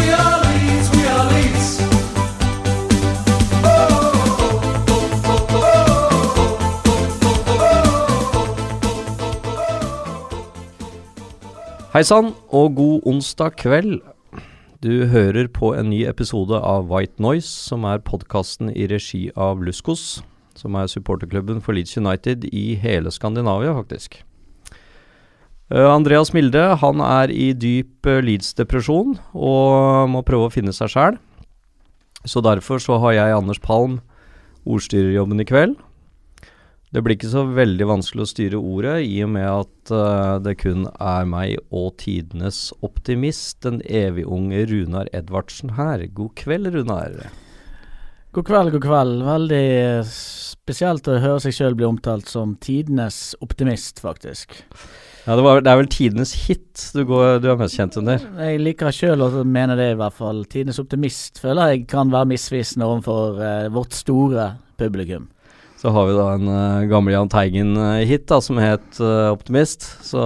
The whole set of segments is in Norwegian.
Leeds, Hei sann, og god onsdag kveld. Du hører på en ny episode av White Noise, som er podkasten i regi av Luskos, som er supporterklubben for Leeds United i hele Skandinavia, faktisk. Eh, Andreas Milde han er i dyp eh, Leeds-depresjon og må prøve å finne seg sjæl. Så derfor så har jeg, Anders Palm, ordstyrerjobben i kveld. Det blir ikke så veldig vanskelig å styre ordet, i og med at uh, det kun er meg og tidenes optimist, den evig unge Runar Edvardsen her. God kveld, Runar. God kveld, god kveld. Veldig spesielt å høre seg sjøl bli omtalt som tidenes optimist, faktisk. Ja, det, var, det er vel tidenes hit du, går, du er mest kjent under? Jeg liker sjøl å mene det, i hvert fall. Tidenes optimist føler jeg kan være misvisende overfor uh, vårt store publikum. Så har vi da en uh, gammel Jahn Teigen-hit da, som het uh, Optimist. Så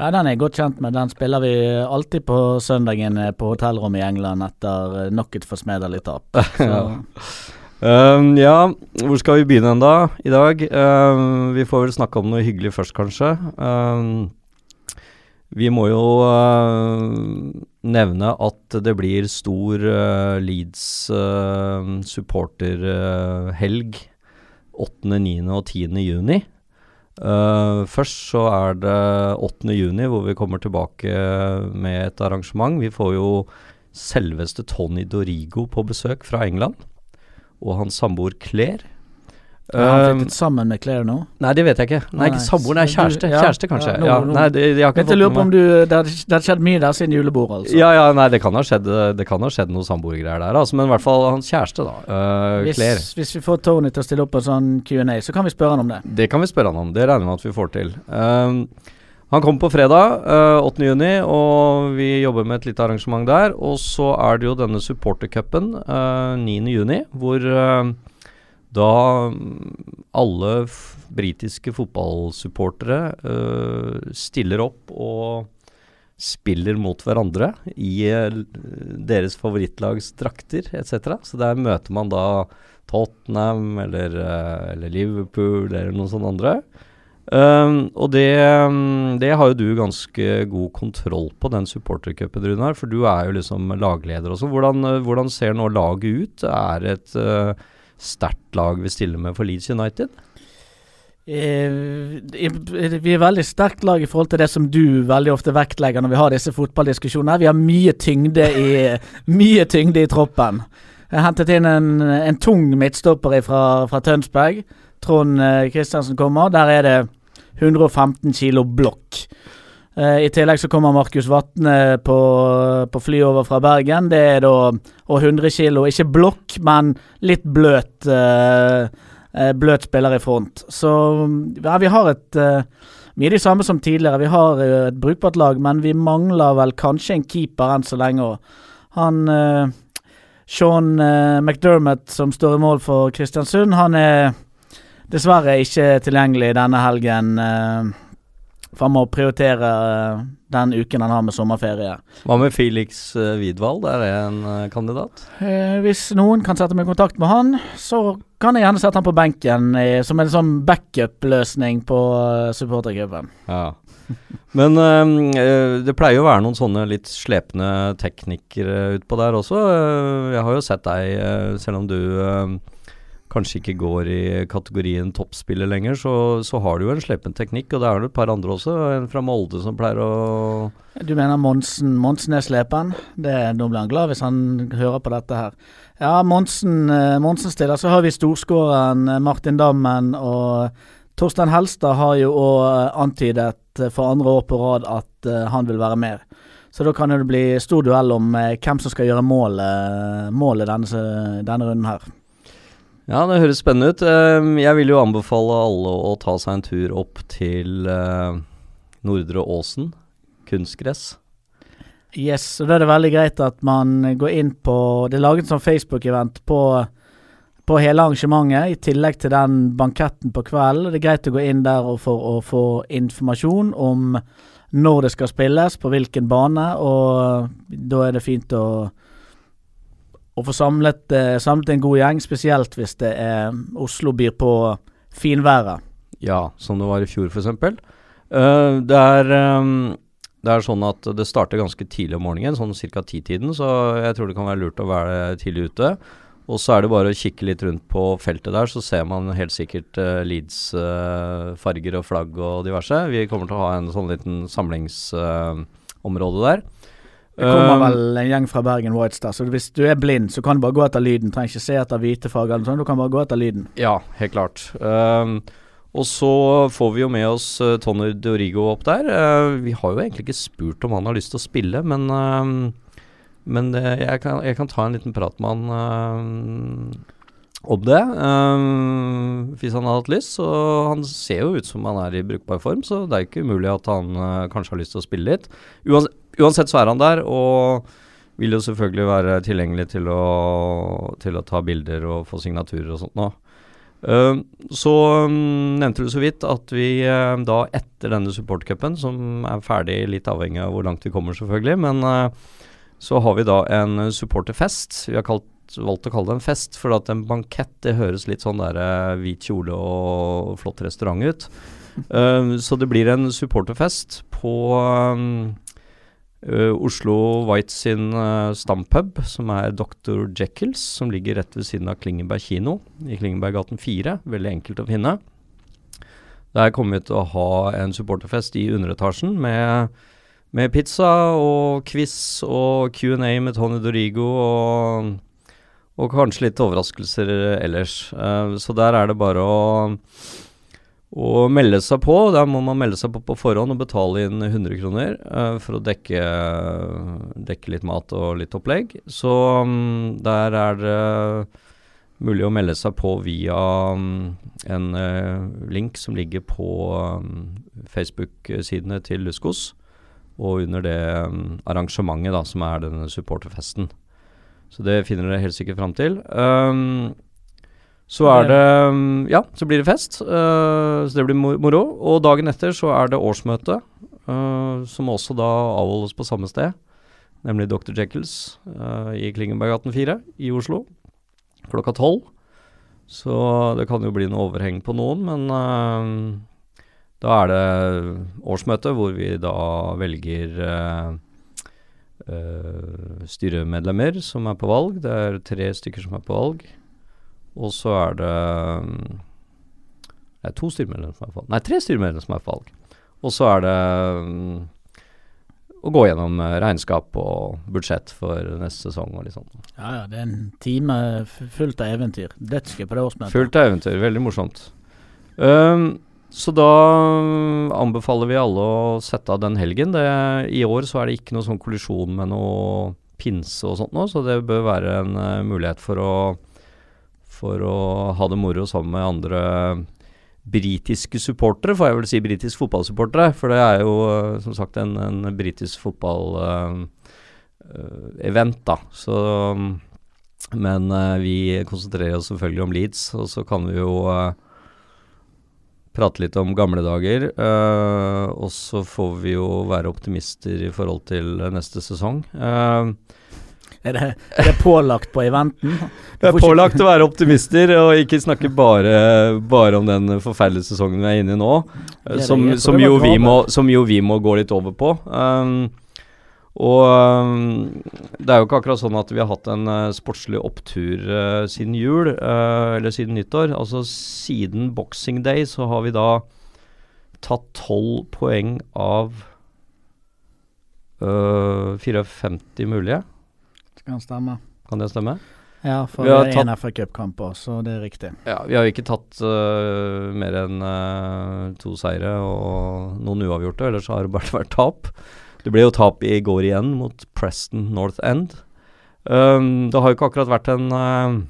Ja, Den er jeg godt kjent med. Den spiller vi alltid på søndagen eh, på hotellrommet i England etter eh, nok et forsmedelig tap. Um, ja, hvor skal vi begynne enda i dag? Um, vi får vel snakke om noe hyggelig først, kanskje. Um, vi må jo uh, nevne at det blir stor uh, Leeds uh, supporterhelg 8., 9. og 10. juni. Uh, først så er det 8. juni hvor vi kommer tilbake med et arrangement. Vi får jo selveste Tony Dorigo på besøk fra England og hans samboer Claire. Er han flyttet sammen med Claire nå? nei, det vet jeg ikke. Nei, ikke samboer, nei, kjæreste. du- ja, kjæreste, kanskje. ja, nå- Ja, nå- nei, det, jeg har ikke jeg lurer på om du Det har skjedd mye der siden julebord, altså. Ja, ja, nei, det kan ha skjedd, det kan ha skjedd noe samboergreier der, altså. Men i hvert fall hans kjæreste, da. Uh, hvis, Claire. hvis vi får Tony til å stille opp på en sånn Q&A, så kan vi spørre han om det. Det kan vi spørre han om. Det regner vi med at vi får til. Um, han kommer på fredag, uh, 8. juni, og vi jobber med et lite arrangement der. Og så er det jo denne supportercupen uh, 9. juni, hvor uh, da mm, alle britiske fotballsupportere uh, stiller opp og spiller mot hverandre i uh, deres favorittlags drakter etc. Så der møter man da Tottenham eller, uh, eller Liverpool eller noen sånne andre. Um, og det, um, det har jo du ganske god kontroll på, den supportercupen, Runar. For du er jo liksom lagleder også. Hvordan, hvordan ser nå laget ut? Er et uh, sterkt lag vi stiller med for Leeds United? Eh, vi er veldig sterkt lag i forhold til det som du veldig ofte vektlegger når vi har disse fotballdiskusjonene. Vi har mye tyngde i, mye tyngde i troppen. Jeg hentet inn en, en tung midtstopper fra, fra Tønsberg. Trond eh, Kristiansen kommer. Der er det 115 kilo blokk. Eh, I tillegg så kommer Markus Vatne på, på fly over fra Bergen. Det er da og 100 kilo, ikke blokk, men litt bløt. eh, eh, bløt spiller i front. Så ja, vi har et eh, mye de samme som tidligere. Vi har et brukbart lag, men vi mangler vel kanskje en keeper enn så lenge. Han uh, Sean uh, McDermott som står i mål for Kristiansund, han er dessverre ikke tilgjengelig denne helgen. eh, for han må prioritere eh, den uken han har med sommerferie. Hva med Felix uh, Widwald? Er det en eh, kandidat? Eh, hvis noen kan sette meg i kontakt med han, så kan jeg gjerne sette han på benken i, som en sånn backup-løsning på supportergruppen supportercupen. Ja. Men øh, det pleier jo å være noen sånne litt slepne teknikere utpå der også. Jeg har jo sett deg, selv om du øh, kanskje ikke går i kategorien toppspiller lenger, så, så har du jo en slepen teknikk, og det er det et par andre også. En fra Molde som pleier å Du mener Monsen, Monsen er slepen? Det, nå blir han glad hvis han hører på dette her. Ja, Monsen, eh, Monsen stiller. Så har vi storskåreren eh, Martin Dammen, og Torstein Helstad har jo òg antydet eh, for andre år på rad at han vil være med. Så da kan det bli stor duell om hvem som skal gjøre målet, målet denne, denne runden her. Ja, det høres spennende ut. Ehm, Jeg vil jo anbefale alle å ta seg en tur opp til eh, Nordre Åsen. Kunstgress. Yes, og da er det veldig greit at man går inn på Det er laget sånn Facebook-event på, på hele arrangementet, i tillegg til den banketten på kvelden. Det er greit å gå inn der for å få informasjon om når det skal spilles, på hvilken bane, og da er det fint å å få samlet, eh, samlet en god gjeng, spesielt hvis det er Oslo byr på finværet. Ja, som det var i fjor f.eks. Uh, det er ehm, det er sånn at det starter ganske tidlig om morgenen, sånn ca. titiden, så jeg tror det kan være lurt å være tidlig ute. Og så er det bare å kikke litt rundt på feltet der, så ser man helt sikkert uh, Leeds-farger og flagg og diverse. Vi kommer til å ha en sånn liten samlingsområde der. Det kommer Um, vel en gjeng fra Bergen Whites der, så hvis du er blind, så kan du bare gå etter lyden. Trenger ikke se etter hvite farger eller sånt, du kan bare gå etter lyden. Ja, helt klart. Um, og så får vi jo med oss uh, Tony Dorigo opp der. Uh, vi har jo egentlig ikke spurt om han har lyst til å spille, men, uh, men jeg, kan, jeg kan ta en liten prat med han uh, om det. Um, hvis han har hatt lyst. Så han ser jo ut som han er i brukbar form, så det er ikke umulig at han uh, kanskje har lyst til å spille litt. Uansett, uansett så er han der, og vil jo selvfølgelig være tilgjengelig til å, til å ta bilder og få signaturer og sånt nå. Uh, så um, nevnte du så vidt at vi uh, da etter denne supportcupen, som er ferdig litt avhengig av hvor langt vi kommer selvfølgelig, men uh, så har vi da en supporterfest. Vi har kalt, valgt å kalle det en fest, for at en bankett det høres litt sånn der uh, hvit kjole og flott restaurant ut. Uh, så det blir en supporterfest på Uh, Oslo White sin uh, stampub, som er Dr. Jekylls, som ligger rett ved siden av Klingenberg kino i Klingenberggaten 4. Veldig enkelt å finne. Der kommer vi til å ha en supporterfest i underetasjen med, med pizza og quiz og Q&A med Tony Dorigo og, og kanskje litt overraskelser ellers. Uh, så der er det bare å å melde seg på. Der må man melde seg på på forhånd og betale inn 100 kroner uh, for å dekke, dekke litt mat og litt opplegg. Så um, der er det mulig å melde seg på via um, en uh, link som ligger på um, Facebook-sidene til Luskos, og under det arrangementet da, som er denne supporterfesten. Så det finner dere helt sikkert fram til. Um, så er det mm, Ja, så blir det fest. Uh, så det blir moro. Og dagen etter så er det årsmøte, uh, som også da avholdes på samme sted. Nemlig Dr. Jekylls uh, i Klingenberggaten 4 i Oslo. Klokka tolv. Så det kan jo bli noe overheng på noen, men da er det årsmøte hvor vi da velger styremedlemmer som er på valg. Det er tre stykker som er på valg. Og så er det Nei, er to styremedlemmer som er på valg. Nei, tre styremedlemmer som er på valg. Og så er det mm, å gå gjennom eh, regnskap og budsjett for neste sesong og litt sånn. Ja ja, det er en time fullt av eventyr. Dødsgøy på det årsmøtet. Fullt av eventyr. Veldig morsomt. Um, så da anbefaler vi alle å sette av den helgen. Det, I år så er det ikke noe sånn kollisjon med noe pinse og sånt nå, så det bør være en uh, mulighet for å for å ha det moro sammen med andre britiske supportere, får jeg vel si britisk fotballsupportere. For det er jo eh, som sagt en, en britisk fotball-event, da. Så Men uh, vi konsentrerer oss selvfølgelig om Leeds, og så kan vi jo uh, prate litt om gamle dager. eh, og så får vi jo være optimister i forhold til neste sesong. Uh, Er det, er det pålagt på eventen? Det er pålagt å være optimister og ikke snakke bare, bare om den forferdelige sesongen vi er inne i nå. Som, som, jo vi må, som jo vi må gå litt over på. Um, og um, det er jo ikke akkurat sånn at vi har hatt en uh, sportslig opptur uh, siden jul, uh, eller siden nyttår. Altså siden boxing day så har vi da tatt tolv poeng av uh, 54 mulige. Kan stemme. Kan det stemme? Ja, for Vi har det er en FA-cupkamp, så det er riktig. Ja, vi har jo ikke tatt uh, mer enn uh, to seire og noen uavgjorte, ellers har det bare vært tap. Det ble jo tap i går igjen mot Preston North End. Um, det har jo ikke akkurat vært en uh,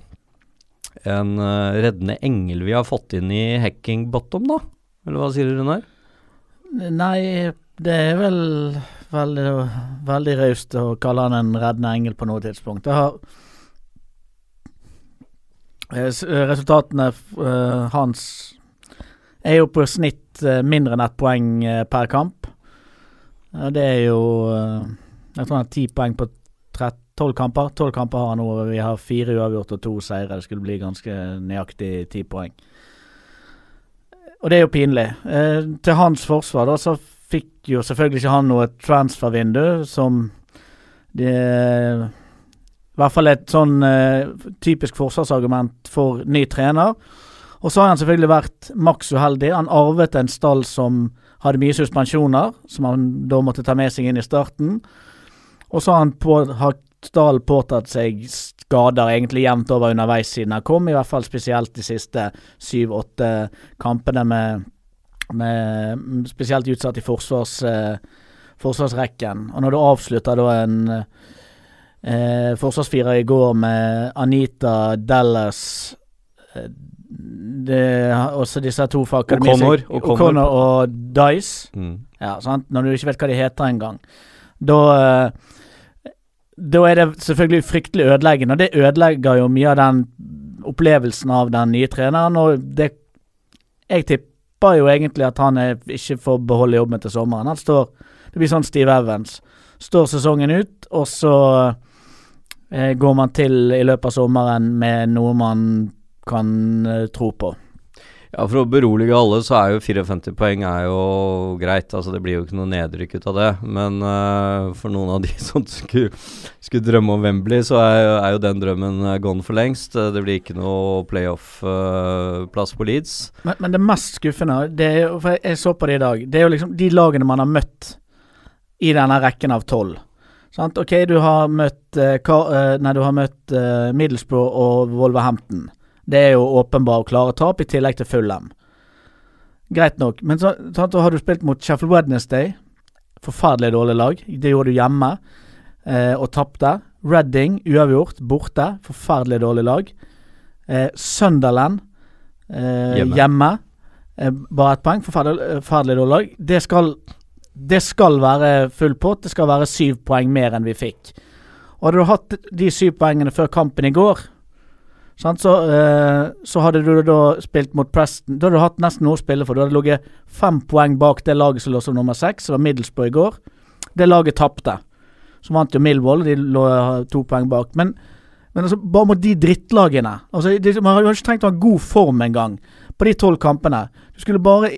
en reddende engel vi har fått inn i Hacking Bottom, da? Eller hva sier du, Runar? Nei, Det er vel veldig, veldig raust å kalle han en reddende engel på noe tidspunkt. Det har eh, Resultatene uh, hans er jo på snitt eh, mindre enn ett poeng per kamp. Det er jo Jeg tror han har ti poeng på tolv kamper. Tolv kamper har han nå. Vi har fire uavgjort og to seire. Det skulle bli ganske nøyaktig ti poeng. Og det er jo pinlig. Til hans forsvar da, så fikk jo selvfølgelig ikke han noe transfervindu som det I hvert fall et sånn uh, typisk forsvarsargument for ny trener. Og så har han selvfølgelig vært maks uheldig. Han arvet en stall som hadde mye suspensjoner, som han da måtte ta med seg inn i starten. Og så har han på, har påtatt seg skader egentlig jevnt over underveis siden han kom, i hvert fall spesielt de siste syv-åtte kampene med, med Spesielt utsatt i forsvars, eh, forsvarsrekken. Og når du avslutter da en eh, forsvarsfirer i går med Anita Dallas eh, det, Også disse to fra akademiet O'Connor, og Dice. Mm. Ja? Når du ikke vet hva de heter engang. Da eh, Da er det selvfølgelig fryktelig ødeleggende, og det ødelegger jo mye av den opplevelsen av den nye treneren. Og det Jeg tipper jo egentlig at han er, ikke får beholde jobben til sommeren. Han står Det blir sånn Steve Evans. Står sesongen ut, og så eh, går man til i løpet av sommeren med noe man kan eh, tro på. Ja, For å berolige alle, så er jo 54 poeng er jo greit. Altså Det blir jo ikke noe nedrykk ut av det. Men uh, for noen av de som skulle, skulle drømme om Wembley, så er, er jo den drømmen eh, gone for lengst. Eh, Det blir ikke noe playoff-plass på Leeds. Men, men det mest skuffende det er For jeg, så på det i dag. Det er jo liksom de lagene man har møtt i denne rekken av tolv. Sant? Ok, du har møtt uh, Nei, du har møtt Middlesbrough og Wolverhampton. Det er jo åpenbare og klare tap, i tillegg til Fulham. Greit nok. Men så, så har du spilt mot Sheffield Wednesday. Forferdelig dårlig lag. Det gjorde du hjemme, eh, og tapte. Reading uavgjort, borte. Forferdelig dårlig lag. Eh, Sunderland eh, Hjemme. hjemme. Eh, bare ett poeng. Forferdelig, forferdelig dårlig lag. Det skal, det skal være full pott. Det skal være syv poeng mer enn vi fikk. Og hadde du hatt de syv poengene før kampen i går, så, uh, så hadde du da spilt mot Preston. Da hadde du hatt nesten noe å spille for. Du hadde ligget fem poeng bak det laget som lå som nummer seks, som var Middlesbrough i går. Det laget tapte. Så vant jo Millwall, de lå eh, to poeng bak. Men, men altså, bare mot de drittlagene altså, de, Man jo ikke trengt å ha god form engang på de tolv kampene. Du skulle bare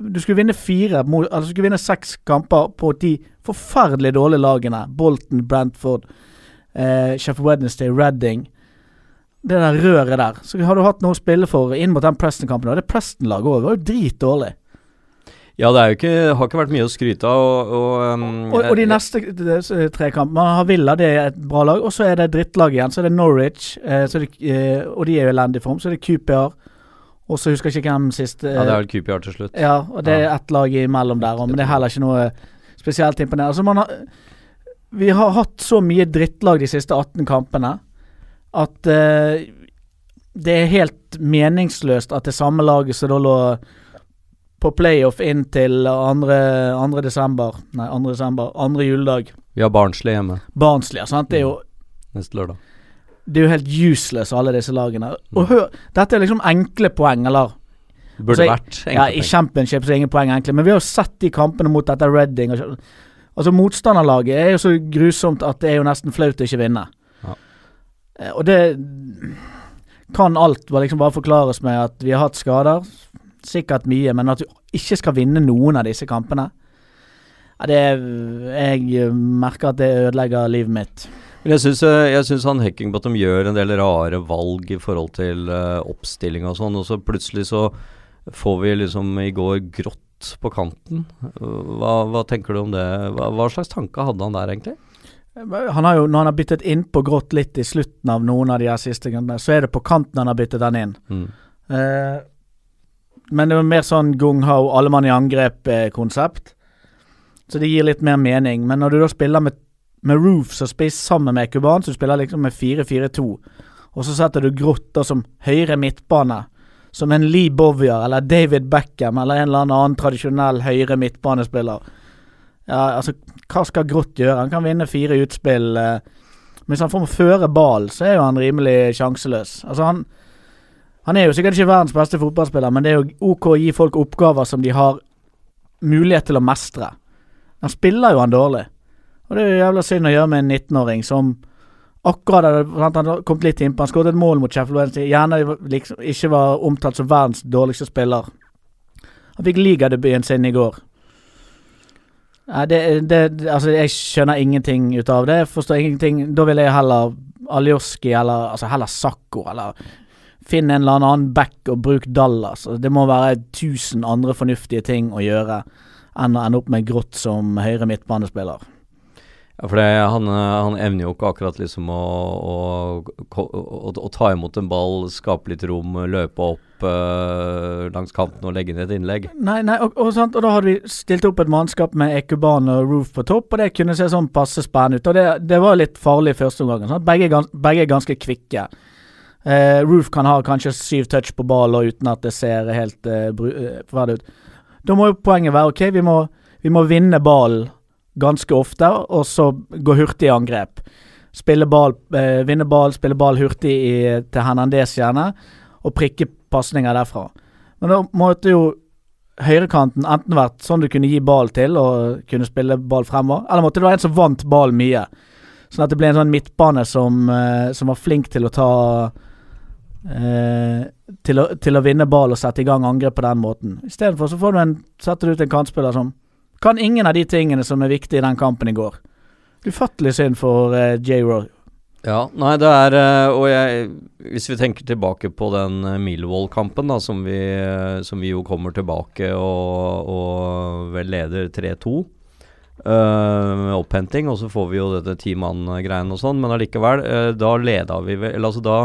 Du skulle vinne fire Altså du skulle vinne seks kamper på de forferdelig dårlige lagene. Bolton, Brentford, eh, Sheffield Wednesday, Reading. Det der røret der. Så har du hatt noe å spille for inn mot den Preston-kampen. Og det Preston-laget òg var jo dritdårlig. Ja, det ikke, har ikke vært mye å skryte av. Og, og, um, Og, og de neste tre kampene har Villa, det er et bra lag. Og så er det drittlag igjen. Så er det Norwich, eh, så er det, eh, og de er jo i elendig form. Så er det QPR. Og så husker jeg ikke hvem siste Ja, det er vel QPR til slutt. Ja, og det er ett lag imellom der òg, men det er heller ikke noe spesielt imponerende. Altså, man har Vi har hatt så mye drittlag de siste 18 kampene at eh, det er helt meningsløst at det samme laget som da lå på playoff inn til 2. desember Nei, 2. desember, 2. juledag. Vi har Barnsley hjemme Barnsley, sant. Det er jo neste lørdag. det er jo helt useless, alle disse lagene. Og hør, dette er liksom enkle poeng, eller Det burde Altså, vært Ja, I. Championship så er ingen poeng, egentlig. Men vi har jo sett de kampene mot dette Redding. Og, altså Motstanderlaget er jo så grusomt at det er jo nesten flaut å ikke vinne. Eh, Og det kan alt liksom bare forklares med at vi har hatt skader. Sikkert mye, men at du ikke skal vinne noen av disse kampene ja, det Jeg merker at det ødelegger livet mitt. Men jeg syns, eh, han Heckingbottom gjør en del rare valg i forhold til oppstilling og sånn, og så plutselig så får vi liksom i går grått på kanten. Hva, hva tenker du om det? Hva, hva slags tanke hadde han der, egentlig? Han har jo, Når han har byttet innpå grått litt i slutten av noen av de her siste gangene, så er det på kanten han har byttet den inn. Mm. Eh, men det var mer sånn gung ho, alle mann i angrep-konsept. Så det gir litt mer mening. Men når du da spiller med, med Roof som spiss sammen med Kuban, så du spiller liksom med 4-4-2, og så setter du Grotta som høyre midtbane, som en Lee Bovier eller David Beckham eller en eller annen tradisjonell høyre midtbanespiller, Ja, altså, hva skal Grått gjøre? Han kan vinne fire utspill. eh, men hvis han får føre ball, så er jo han rimelig sjanseløs. Altså, han Han er jo sikkert ikke verdens beste fotballspiller, men det er jo OK å gi folk oppgaver som de har mulighet til å mestre. Han spiller jo han dårlig. Og det er jo jævla synd å gjøre med en 19-åring som akkurat hadde Han kommet litt innpå. Han skåret et mål mot Sheffield Wednesday. Gjerne liksom, ikke var omtalt som verdens dårligste spiller. Han fikk ligadebuten sin i går. Nei, det, det, altså jeg skjønner ingenting ut av det. Jeg forstår ingenting. Da ville jeg heller Aljoski eller altså heller Sakko eller Finn en eller annen back og bruk Dallas. Altså, det må være tusen andre fornuftige ting å gjøre enn å ende opp med Grått som høyre midtbanespiller. Ja, for det, han, han evner jo ikke akkurat liksom å, å, å, å ta imot en ball, skape litt rom, løpe opp eh, langs kanten og legge inn et innlegg. Nei, nei, og, og, sant, og da hadde vi stilt opp et mannskap med Ekuban og Roof på topp, og det kunne se sånn passe spennende ut. Og det, det var litt farlig første omgang. Begge, begge er ganske kvikke. Eh, Roof kan ha kanskje syv touch på ball og uten at det ser helt eh, eh, forferdelig ut. Da må jo poenget være ok, vi må, vi må vinne ballen ganske ofte, og så gå hurtig i angrep. Spille ball, eh, vinne ball, spille ball hurtig i, til Hernandez gjerne, og prikke pasninger derfra. Men da måtte jo høyrekanten enten vært sånn du kunne gi ball til og kunne spille ball fremover, eller måtte det være en som vant ball mye. Sånn at det ble en sånn midtbane som, eh, som var flink til å ta eh, til, å, til å vinne ball og sette i gang angrep på den måten. Istedenfor så får du en, setter du ut en kantspiller som kan ingen av de tingene som er viktige i den kampen i går. Ufattelig synd for uh, J-Roy. Ja, nei det er eh, Og jeg Hvis vi tenker tilbake på den eh, Millwall-kampen, da, som vi, eh, som vi jo kommer tilbake og, og vel leder 3-2 eh, med opphenting, og så får vi jo dette ti-mann-greiene og sånn, men allikevel, uh, da leda vi vel Eller altså, da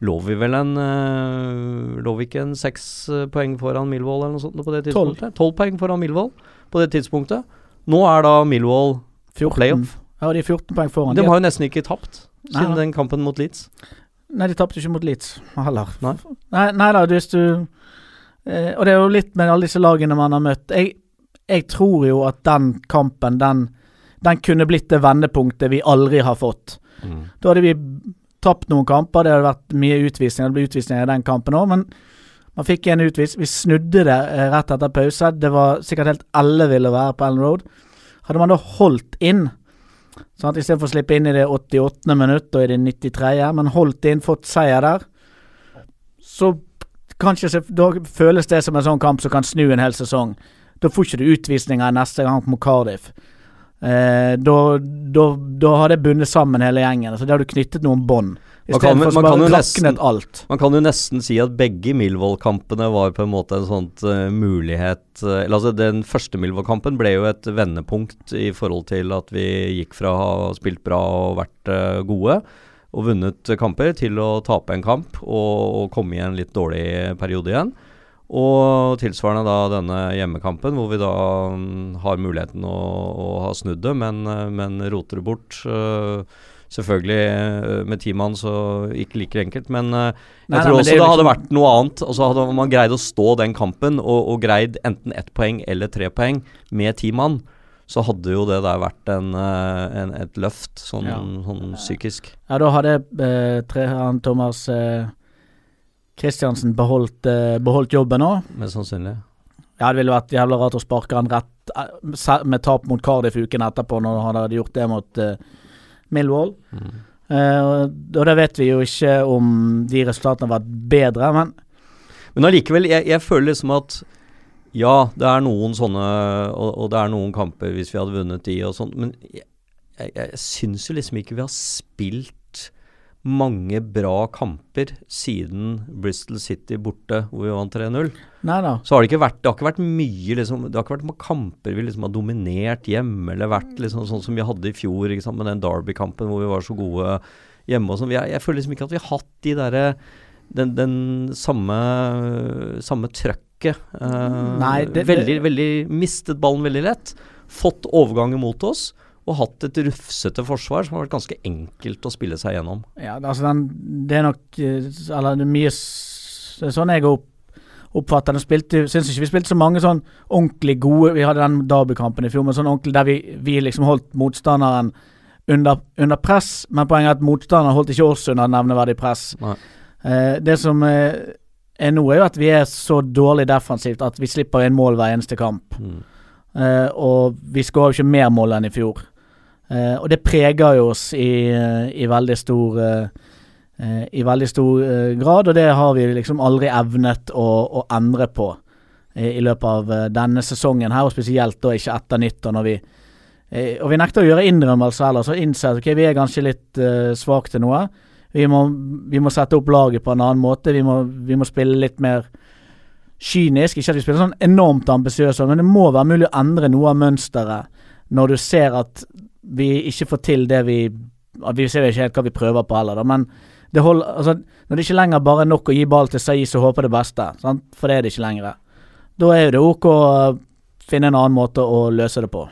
lå vi vel en uh, Lå vi ikke en seks eh, poeng foran Milvold eller noe sånt på det tidspunktet? Tolv poeng foran Milvold på det tidspunktet. Nå er da Milvold 14. playoff. Ja, de er 14 poeng foran. De De har jo nesten ikke tapt Nei, siden nei. den kampen mot Leeds. Nei, de tapte ikke mot Leeds heller. Nei. Nei, nei da, hvis du eh, Og det er jo litt med alle disse lagene man har møtt. Jeg, jeg tror jo at den kampen, den, den kunne blitt det vendepunktet vi aldri har fått. Da hadde vi tapt noen kamper, det hadde vært mye utvisning, det ble utvisning i den kampen òg, men man fikk en utvis. Vi snudde det eh, rett etter pause. Det var sikkert helt elleville å være på Ellen Road. Hadde man da holdt inn, sant, istedenfor å slippe inn i det 88. minutt og i det 93., men holdt inn, fått seier der, så kanskje Da føles det som en sånn kamp som kan snu en hel sesong. Da får ikke du utvisninger neste gang mot Cardiff. Eh, da, da, da har det bundet sammen hele gjengen. Så da har du knyttet noen bånd. Man kan- man kan nesten-. Man kan jo nesten si at begge Milvold-kampene var på en måte en sånn uh, mulighet uh, eller altså Den første Milvold-kampen ble jo et vendepunkt i forhold til at vi gikk fra å ha spilt bra og vært uh, gode og vunnet kamper, til å tape en kamp og, og komme i en litt dårlig periode igjen. Og tilsvarende da denne hjemmekampen, hvor vi da mm, har muligheten å, å ha snudd det, men, eh, men roter det bort. eh, selvfølgelig eh, med ti mann, så ikke like enkelt, men jeg Nei, nei, tror men også det det, hadde liksom- vært noe annet. Altså Hadde man greid å stå den kampen og, og greid enten ett poeng eller tre poeng med ti mann, så hadde jo det der vært en, en, et løft, sånn, Ja. sånn psykisk. Ja, da hadde eh, tre, han Thomas eh, Christiansen beholdt, eh, beholdt jobben òg. Mest sannsynlig. Ja, det ville vært jævla rart å sparke han rett eh, med tap mot Cardiff uken etterpå, når han hadde gjort det mot uh, Millwall. Mm. Uh, og og da vet vi jo ikke om de resultatene har vært bedre, men Men allikevel, jeg, jeg føler liksom at ja, det er noen sånne og, og det er noen kamper hvis vi hadde vunnet de og sånn, men jeg, jeg, jeg syns jo liksom ikke vi har spilt mange bra kamper siden Bristol City borte, hvor vi vant 3-0. Så har det ikke vært Det har ikke vært mye liksom Det har ikke vært mange kamper vi liksom har dominert hjemme, eller vært liksom sånn som vi hadde i fjor, sant, med den Derby-kampen hvor vi var så gode hjemme og sånn. Vi har- Jeg føler liksom ikke at vi har hatt de derre den, den samme samme trøkket. eh, Nei, det- veldig, veldig Mistet ballen veldig lett. Fått overganger mot oss. Og hatt et rufsete forsvar som har vært ganske enkelt å spille seg gjennom. Ja, altså den, det er nok eh, Eller det er mye sånn jeg opp, oppfatter det. Spilte, syns ikke vi spilte så mange sånn ordentlig gode Vi hadde den Derby-kampen i fjor, men sånn ordentlig der vi, vi liksom holdt motstanderen under, under press. Men poenget er at motstanderen holdt ikke oss under nevneverdig press. Eh, det som eh, er nå, er jo at vi er så dårlig defensivt at vi slipper inn mål hver eneste kamp. Mm. Eh, og vi skårer jo ikke mer mål enn i fjor. Eh, og det preger jo oss i, i veldig stor eh, eh, I veldig stor grad, og det har vi liksom aldri evnet å, å endre på i løpet av denne sesongen her, og spesielt da ikke etter nyttår, når vi Og vi nekter å gjøre innrømmelser heller, så innser at ok, vi er kanskje litt uh, svake til noe. Vi må, vi må sette opp laget på en annen måte. Vi må, vi må spille litt mer kynisk. Ikke at vi spiller sånn enormt ambisiøse, men det må være mulig å endre noe av mønsteret når du ser at vi ikke får til det vi Vi ser jo ikke helt hva vi prøver på heller, da, men det hold, altså, når det ikke lenger bare er nok å gi ball til Saiz og håpe det beste, sant? for det er det ikke lenger. Da er det ok å finne en annen måte å løse det på.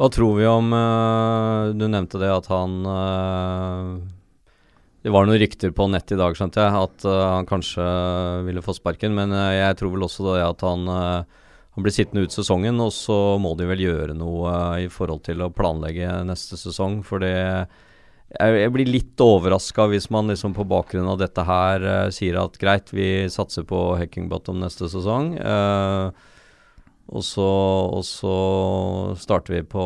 Hva tror vi om eh, Du nevnte det at han eh, Det var noen rykter på nett i dag, skjønte jeg, at eh, han kanskje ville få sparken. Men jeg tror vel også det at han, han blir sittende ut sesongen, og så må de vel gjøre noe eh, i forhold til å planlegge neste sesong. For det jeg, blir litt overraska hvis man liksom på bakgrunn av dette her eh, sier at greit, vi satser på Hackingbottom neste sesong. eh, og så, og så starter vi på,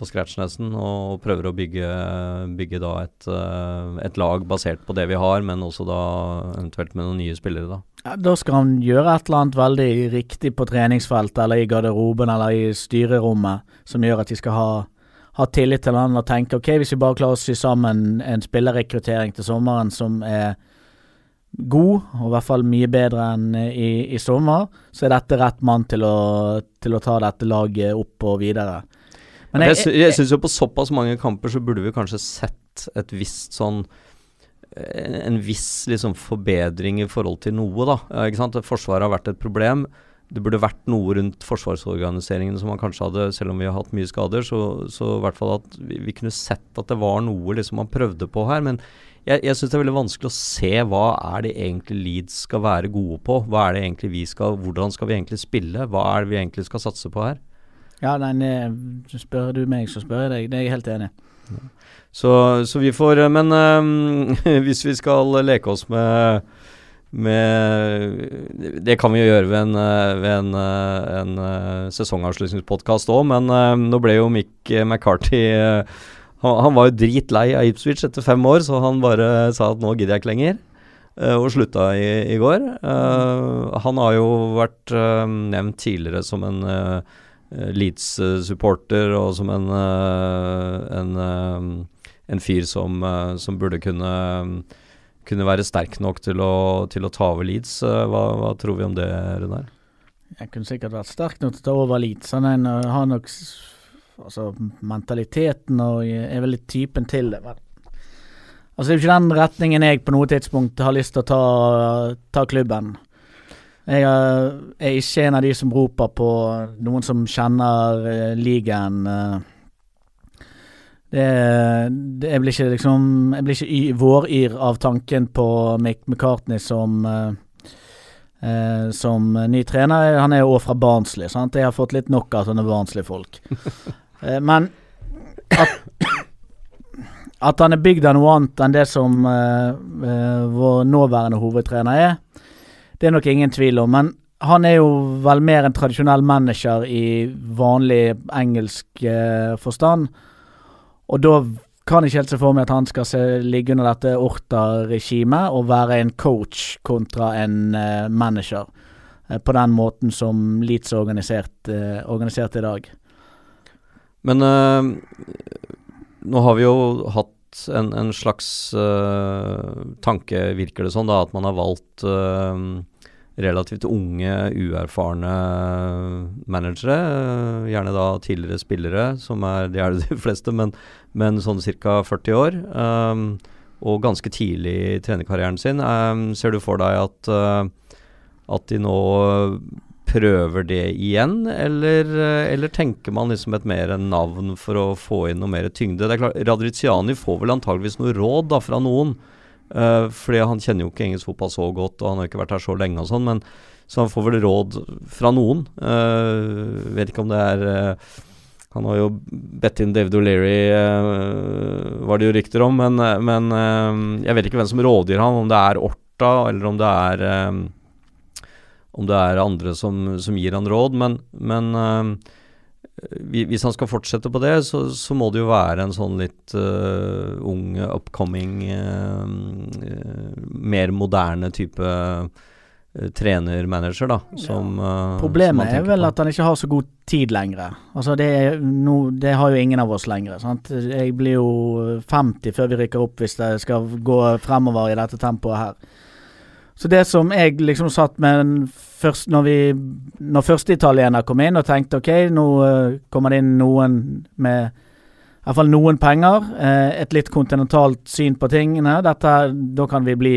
på scratch og prøver å bygge, bygge et, eh, et lag basert på det vi har, men også da eventuelt med noen nye spillere, da. Ja, da skal han gjøre et eller annet veldig riktig på treningsfeltet eller i garderoben eller i styrerommet som gjør at de skal ha, ha tillit til han og tenke ok, hvis vi bare klarer å sy sammen en spillerrekruttering til sommeren som er god, og i hvert fall mye bedre enn i, i sommer, så er dette rett mann til å, til å ta dette laget opp og videre. Men jeg jeg, jeg syns jo på såpass mange kamper så burde vi kanskje sett et visst sånn en viss liksom forbedring i forhold til noe, da. Eh, Ikke sant? Forsvaret har vært et problem. Det burde vært noe rundt forsvarsorganiseringen som man kanskje hadde, selv om vi har hatt mye skader, så, så i hvert fall at vi, vi kunne sett at det var noe liksom man prøvde på her. Men jeg, jeg syns det er veldig vanskelig å se hva er det egentlig Leeds skal være gode på. Hva er det egentlig vi skal, Hvordan skal vi egentlig spille? Hva er det vi egentlig skal satse på her? ja, nei, spør du meg, så spør jeg deg. Det er jeg helt enig i. Så, så vi får eh, Men øh, hvis vi skal leke oss med med Det kan vi jo gjøre ved en, øh, ved en, øh, en øh, sesongavslutningspodkast òg, men nå ble jo Mick McCarthy han, han var jo dritlei av Ipswich etter fem år, så han bare sa at nå gidder jeg ikke lenger. og slutta i, i går. Han har jo vært nevnt tidligere som en Leeds-supporter og som en, en, fyr som, som burde kunne kunne være sterk nok til å, til å ta over Leeds. Eh, Hva, hva tror vi om det, Runar? Jeg kunne sikkert vært sterk nok til å ta over Leeds. Han uh, har nok altså, mentaliteten og er vel litt typen til det. Men. Altså, det er jo ikke den retningen jeg på noe tidspunkt har lyst til å ta, ta klubben. Jeg uh, er ikke en av de som roper på noen som kjenner ligaen. Det, det, jeg blir ikke liksom Jeg blir ikke i, våryr av tanken på Mick McCartney som uh, uh, som ny trener. Han er jo også fra Barnsley, sant. Jeg har fått litt nok av sånne Barnsley-folk. uh, men at, at han er bygd av noe annet enn det som vår nåværende hovedtrener er, det er nok ingen tvil om. Men han er jo vel mer en tradisjonell manager i vanlig engelsk forstand. Og da kan ikke helt se for meg at han skal se, ligge under dette Orta-regimet og være en coach kontra en uh, manager. eh, på den måten som Leeds er organisert, eh, organisert i dag. Men nå har vi jo hatt en, en slags tanke, virker det sånn, da, at man har valgt relativt unge, uerfarne managere. gjerne da tidligere spillere, som er de er de fleste, men, men sånn ca. 40 år. Um, og ganske tidlig i trenerkarrieren sin. Um, ser du for deg at, uh, at de nå prøver det igjen, eller, øh, eller tenker man liksom et mer navn for å få inn noe mer tyngde? Det er klart, Radriziani får vel antageligvis noe råd da fra noen. uh, fordi han kjenner jo ikke engelsk fotball så godt, og han har ikke vært her så lenge og sånn, men så han får vel råd fra noen. Uh, vet ikke om det er eh, Han har jo bedt inn David O'Leary, eh, var det jo rykter om, men, eh, men eh, jeg vet ikke hvem som rådgir han, om det er Orta, eller om det er eh, om det er andre som, som gir han råd, men, men hvis han skal fortsette på det, så, så må det jo være en sånn litt ung, upcoming, mer moderne type eh, trener-manager, da. Som, ja. Problemet som er vel på. at han ikke har så god tid lenger. Altså det, er no, det har jo ingen av oss lenger. Sant? Jeg blir jo 50 før vi rykker opp hvis det skal gå fremover i dette tempoet her. Så det som jeg liksom satt med først, når, vi, når første italiener kom inn og tenkte ok, nå eh, kommer det inn noen med i hvert fall noen penger, eh, et litt kontinentalt syn på tingene. Dette, da kan vi bli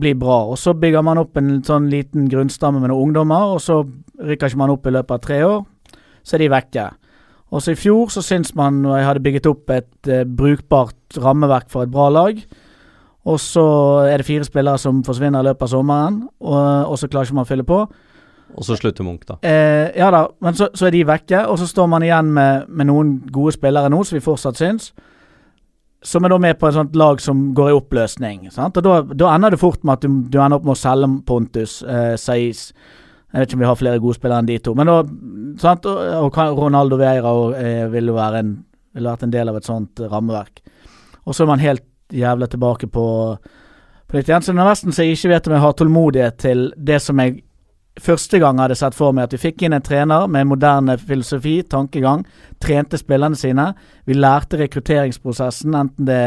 blir bra. Og Så bygger man opp en sånn liten grunnstamme med noen ungdommer, og så rykker ikke man opp i løpet av tre år. Så er de vekke. Og så I fjor så syns man, når jeg hadde bygget opp et eh, brukbart rammeverk for et bra lag, og så er det fire spillere som forsvinner i løpet av sommeren, og, og så klarer ikke man å fylle på. Og så slutter Munch, da. Eh, ja da, men så, så er de vekke, og så står man igjen med, med noen gode spillere nå, som vi fortsatt syns. Som er da med på et sånt lag som går i oppløsning. Sant? Og da, da ender det fort med at du, du ender opp med å selge Pontus, eh, Saiz Jeg vet ikke om vi har flere gode spillere enn de to. Men da, sant? Og, og Ronaldo Veira og, eh, vil jo være en, ville vært en del av et sånt rammeverk. Og så er man helt jævla tilbake på, på nytt igjen. Så det er nesten så jeg ikke vet om jeg har tålmodighet til det som jeg første gang hadde sett for meg at vi fikk inn en trener med moderne filosofi, tankegang, trente spillerne sine. Vi lærte rekrutteringsprosessen, enten det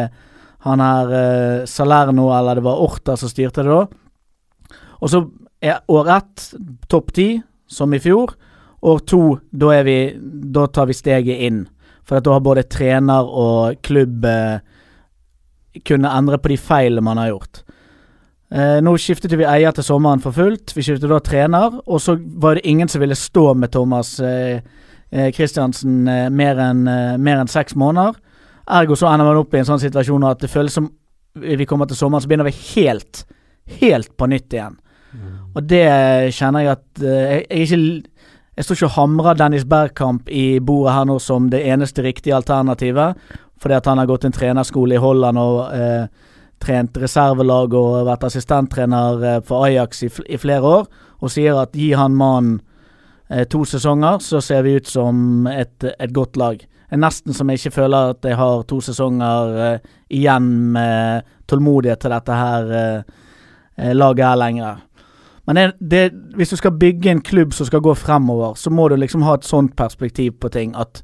han her eh, Salerno eller det var Orta som styrte det da. Og så er år ett topp ti, som i fjor. År to, da er vi Da tar vi steget inn. For at da har både trener og klubb eh, kunne endre på de feilene man har gjort. Eh, nå skiftet vi eier til sommeren for fullt. Vi skiftet da trener, og så var det ingen som ville stå med Thomas Kristiansen eh, Christiansen eh, mer enn en seks måneder. Ergo så ender man opp i en sånn situasjon at det føles som vi kommer til sommeren, så begynner vi helt, helt på nytt igjen. Og det kjenner jeg at eh, jeg, jeg ikke Jeg står ikke og hamrer Dennis Bergkamp i bordet her nå som det eneste riktige alternativet, fordi at han har gått en trenerskole i Holland og eh, trent reservelag og vært assistenttrener eh, for Ajax i, i flere år, og sier at gi han mannen eh, to sesonger, så ser vi ut som et, et godt lag. Det er nesten som jeg ikke føler at jeg har to sesonger eh, igjen med tålmodighet til dette her eh, eh, laget her lenger. Men det, det, hvis du skal bygge en klubb som skal gå fremover, så må du liksom ha et sånt perspektiv på ting. At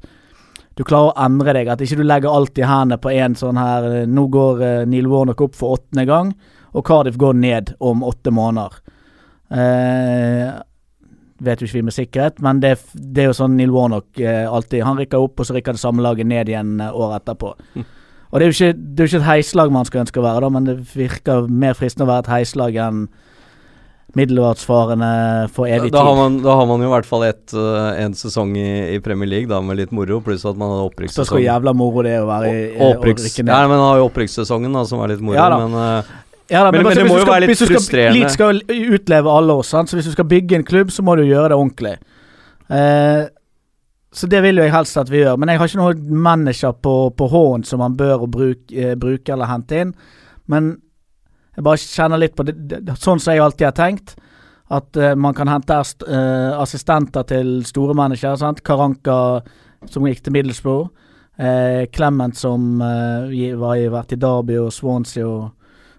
du klarer å endre deg. At ikke du legger alt i hendene på en sånn her eh, Nå går eh, Neil Warnock opp for åttende gang, og Cardiff går ned om åtte måneder. Eh, vet jo ikke vi med sikkerhet, men det, det er jo sånn Neil Warnock eh, alltid Han rykker opp, og så rykker det samme laget ned igjen eh, året etterpå. Og det er jo ikke, det er ikke et heislag man skal ønske å være, da, men det virker mer fristende å være et heislag enn middelvartsfarende for evig Da har, tid. man, da har man jo i hvert fall ett, eh, en sesong i, i Premier League da med litt moro, pluss at man hadde Så hvor jævla moro det er å være i å opprykks- Ja, men man har jo opprykkssesongen da, som er litt moro, Ja men eh, Ja, da, Men- men altså, det må jo skal- være litt skal- frustrerende. Litt skal utleve alle oss, så hvis du skal bygge en klubb, så må du gjøre det ordentlig. Eh, så det vil jo jeg helst at vi gjør. Men jeg har ikke noen manager på, på hånden som man bør bruke, eh, bruke eller hente inn. Men jeg bare kjenner litt på det, det sånn som jeg alltid har tenkt. At uh, man kan hente eh, assistenter til store mennesker. sant? Karanka som gikk til Middlesbrough. Uh, Clement som var i, vært i Derby og Swansea og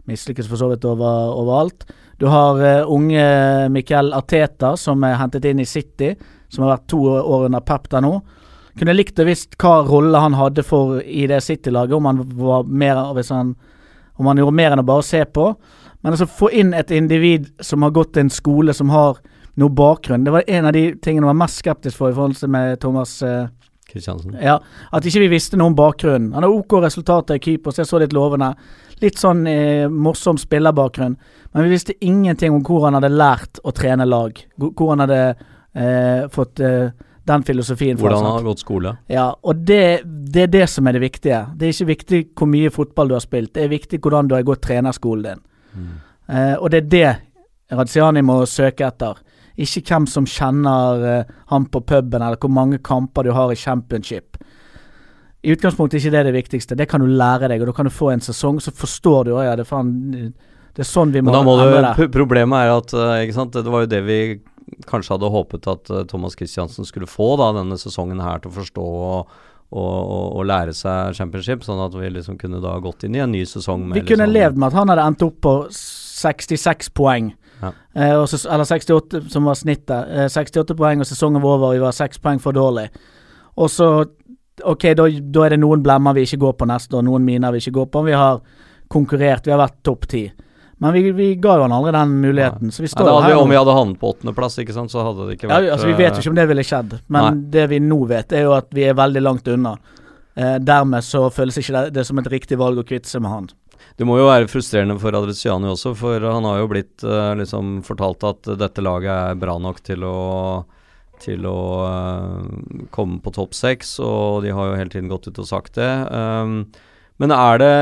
mislykkes for så vidt over, overalt. Du har unge Miquel Arteta som er hentet inn i City, som har vært to år under Pep der nå. Kunne likt å visst hva rolle han hadde for i det City-laget, om han var mer hvis han, om han gjorde mer enn å bare se på. Men altså få inn et individ som har gått til en skole som har noe bakgrunn. Det var en av de tingene jeg var mest skeptisk for i forhold til med Thomas eh, Kristiansen. ja, At ikke vi visste noe om bakgrunnen. Han har OK resultater i Kypros, jeg så litt lovende. Litt sånn eh, morsom spillerbakgrunn. Men vi visste ingenting om hvor han hadde lært å trene lag. Hvor han hadde eh, fått eh, den filosofien. Hvordan han har gått skole. Ja, og det, det er det som er det viktige. Det er ikke viktig hvor mye fotball du har spilt, det er viktig hvordan du har gått trenerskolen din. Eh, og det er det Radziani må søke etter. Ikke hvem som kjenner eh, han på puben, eller hvor mange kamper du har i championship. I utgangspunktet er ikke det det viktigste. Det kan du lære deg, og da kan du få en sesong, så forstår du òg, ja, det er faen Det er sånn vi må, Men da må du. Problemet er at eh, sant? det var jo det vi kanskje hadde håpet at eh, Thomas Christiansen skulle få da denne sesongen her til å forstå og, og, og, og lære seg championship, sånn at vi liksom kunne da gått inn i en ny sesong med Vi kunne liksom, levd med at han hadde endt opp på 66 poeng. Ja. Eh, så, eller 68, som var snittet. Eh, 68 poeng, og sesongen var over, vi var 6 poeng for dårlig. Og så Ok, da, da er det noen blemmer vi ikke går på neste år, noen miner vi ikke går på. Vi har konkurrert, vi har vært topp ti. Men vi, vi ga jo han aldri den muligheten, så vi står jo hadde her. om vi hadde havnet på åttendeplass, så hadde det ikke vært Ja, altså Vi vet jo ikke om det ville skjedd, men det vi nå vet, er jo at vi er veldig langt unna. Eh, dermed så føles ikke det, det som et riktig valg å kvitte seg med han. Det må jo være frustrerende for Adresiani også, for han har jo blitt eh, liksom fortalt at dette laget er bra nok til å til å eh, komme på topp seks, og de har jo hele tiden gått ut og sagt det. Um, men er det,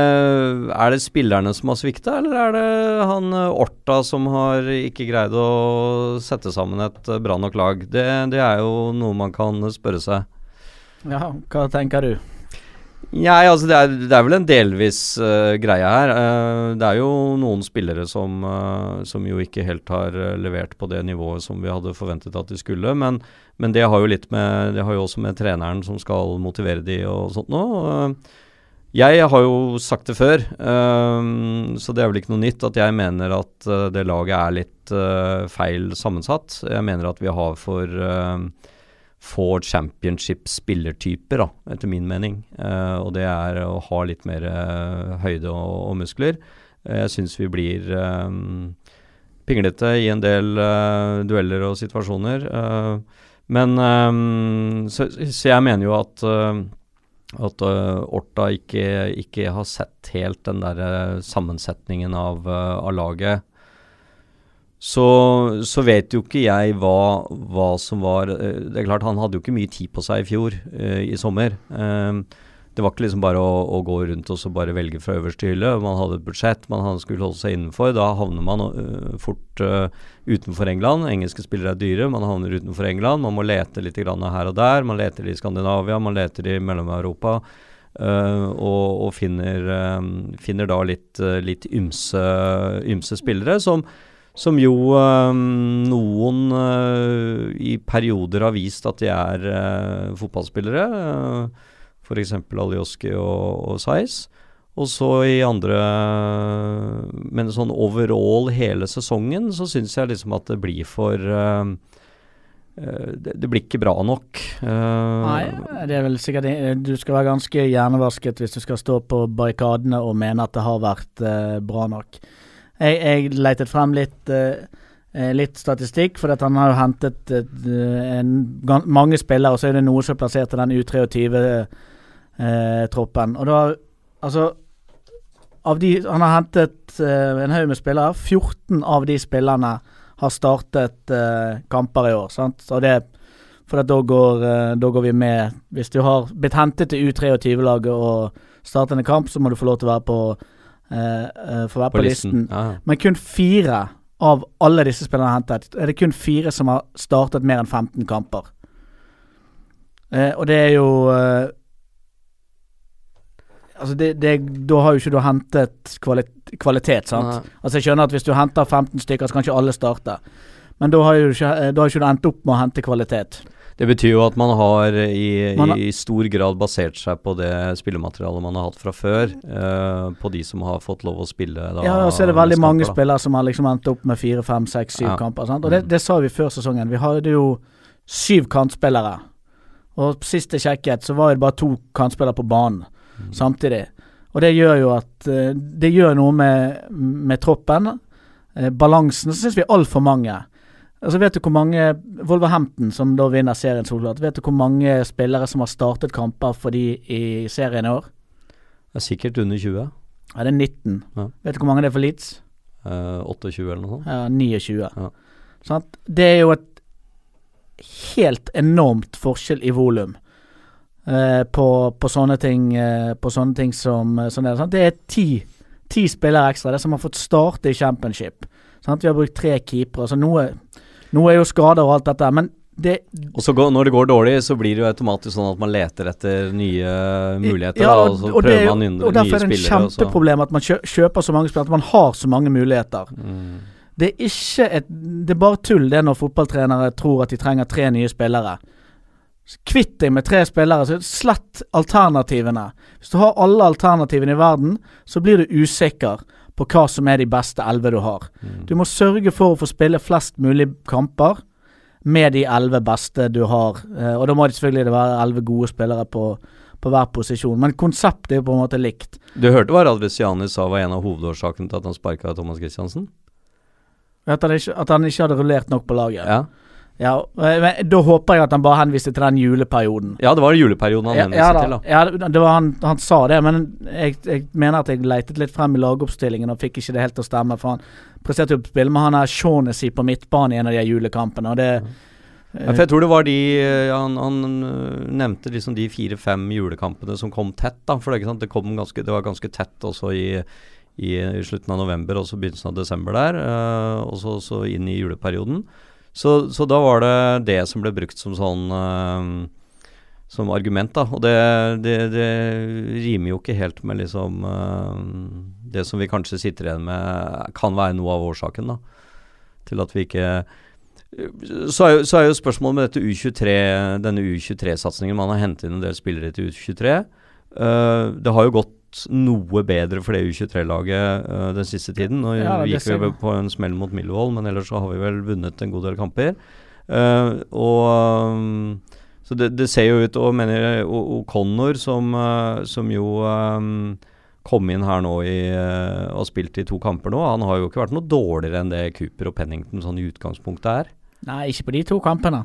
er det spillerne som har svikta, eller er det han eh, Orta som har ikke greid å sette sammen et eh, bra nok lag? Det, det er jo noe man kan spørre seg. Ja, hva tenker du? Nei, altså det er, det er vel en delvis uh, greie her. Uh, det er jo noen spillere som, uh, som jo ikke helt har levert på det nivået som vi hadde forventet at de skulle. Men, men det har jo litt med Det har jo også med treneren som skal motivere de og sånt nå. Eh, jeg har jo sagt det før, um, så det er vel ikke noe nytt at jeg mener at uh, det laget er litt uh, feil sammensatt. Jeg mener at vi har for uh, få championship-spillertyper, etter min mening. Eh, og det er å ha litt mer høyde og, og muskler. Jeg syns vi blir eh, pinglete i en del dueller og situasjoner. men så, så jeg mener jo at at eh, Orta ikke, ikke har sett helt den der eh, sammensetningen av, eh, av laget. Så, så vet jo ikke jeg hva, hva som var Det er klart, han hadde jo ikke mye tid på seg i fjor, i sommer. Eh, det var ikke liksom bare å, å gå rundt og så bare velge fra øverste hylle. Man hadde et budsjett man skulle holde seg innenfor. Da havner man uh, fort uh, utenfor England. Engelske spillere er dyre. Man havner utenfor England. Man må lete litt her og der. Man leter i Skandinavia, man leter i Mellom-Europa. Uh, og, og finner, finner da litt, litt ymse, ymse spillere som som jo um, noen uh, i perioder har vist at de er uh, fotballspillere. Uh, f.eks. Aljoski og, og Saiz. Og så i andre Men sånn overall hele sesongen så syns jeg liksom at det blir for uh, det, det, blir ikke bra nok. Uh, Nei, det er vel sikkert Du skal være ganske hjernevasket hvis du skal stå på barrikadene og mene at det har vært uh, bra nok. Jeg, jeg letet frem litt, litt statistikk, for han har jo hentet en, mange spillere, og så er det noe som plasserte den U23 eh, troppen. Og da Altså av de, Han har hentet eh, en haug med spillere. 14 av de spillerne har startet eh, kamper i år. Sant? Så det, for da går, eh, da går, vi med Hvis du har blitt hentet til U23-laget og startet en kamp, så må du få lov til å være på, eh, eh, få være på, på listen. listen. Men kun fire av alle disse spillerne hentet, er det kun fire som har startet mer enn 15 kamper. Eh, og det er jo eh, Altså, det, det, da har jo ikke du hentet kvalitet, kvalitet sant? Nei. Altså, jeg skjønner at hvis du henter 15 stykker, så kan ikke alle starte. Men da har jo ikke, eh, da har ikke du endt opp med å hente kvalitet. Det betyr jo at man har i, Man har- i stor grad basert seg på det spillematerialet man har hatt fra før. eh, på de som har fått lov å spille. Da, Ja, og så er det veldig mange kamper, da. spillere som har liksom endt opp med fire, fem, seks, syv Ja. kamper. Sant? Og det, Mm. det sa vi før sesongen. Vi hadde jo syv kantspillere. Og sist jeg sjekket, så var det bare to kantspillere på banen Mm. Samtidig. Og det gjør jo at eh, Det gjør noe med, med troppen. Eh, balansen. Så syns vi er altfor mange. Altså Vet du hvor mange Wolverhampton, som da vinner serien solklart, vet du hvor mange spillere som har startet kamper for de i serien i år? Det er sikkert under 20. Ja, det er 19. Ja. Vet du hvor mange det er for Leeds? eh, 28 eller noe sånt. Ja, 29. Ja. Sant? Det er jo et helt enormt forskjell i volum. Eh, på, på sånne ting eh, På sånne ting som sånn er det, det er ti, ti spillere ekstra. Det som har fått starte i championship. Sant? Vi har brukt tre keepere. Så noe, noe er jo skader og alt dette. Men det, Og så går, når det går dårlig, så blir det jo automatisk sånn at man leter etter nye muligheter. Ja, da, og, og så og, er prøver jo, man inn, og derfor er det spillere. og kjempeproblem at man kjøper så mange spillere. At man har så mange muligheter. Mm. Det er ikke et Det er bare tull det når fotballtrenere tror at de trenger tre nye spillere. Kvitt deg med tre spillere, så slett alternativene. Hvis du har alle alternativene i verden, så blir du usikker på hva som er de beste elleve du har. Mm. Du må sørge for å få spille flest mulig kamper med de elleve beste du har. Eh, og da må det selvfølgelig være elleve gode spillere på, på hver posisjon. Men konseptet er jo på en måte likt. Du hørte hva Radresiani sa var en av hovedårsakene til at han sparka Thomas Christiansen? At han, ikke, at han ikke hadde rullert nok på laget. Ja. Ja, men Da håper jeg at han bare henviste til den juleperioden. ja, det var juleperioden han Ja, henviste ja, da. til, da. Ja, det- var han, han sa det, men jeg, jeg mener at jeg leitet litt frem i lagoppstillingen og fikk ikke det helt til å stemme. For han presterte jo å spille med han her Shaunessy på midtbanen i en av de julekampene. Og det Ja, for jeg tror det var de eh, Han, han øh, nevnte liksom de fire-fem julekampene som kom tett, da. For det, det, kom ganske, det var ganske tett også i, i, i slutten av november og så begynnelsen av desember der. øh, og så, så inn i juleperioden. Så, så da var det det som ble brukt som sånn uh, som argument, da. Og det, det, det rimer jo ikke helt med liksom uh, Det som vi kanskje sitter igjen med, kan være noe av årsaken, da. Til at vi ikke så er, jo, så er jo spørsmålet med dette U23, denne U23-satsingen. Man har hentet inn en del spillere til U23. Uh, det har jo gått noe bedre for det U23-laget uh, den siste tiden. Nå Ja, gikk vi vel på en smell mot Millwall, men ellers så har vi vel vunnet en god del kamper. Uh, og um, Så det, det ser jo ut Og mener O'Connor, som, uh, som jo um, kom inn her nå i, eh, og spilte i to kamper nå, han har jo ikke vært noe dårligere enn det Cooper og Pennington sånn i utgangspunktet er. Nei, ikke på de to kampene.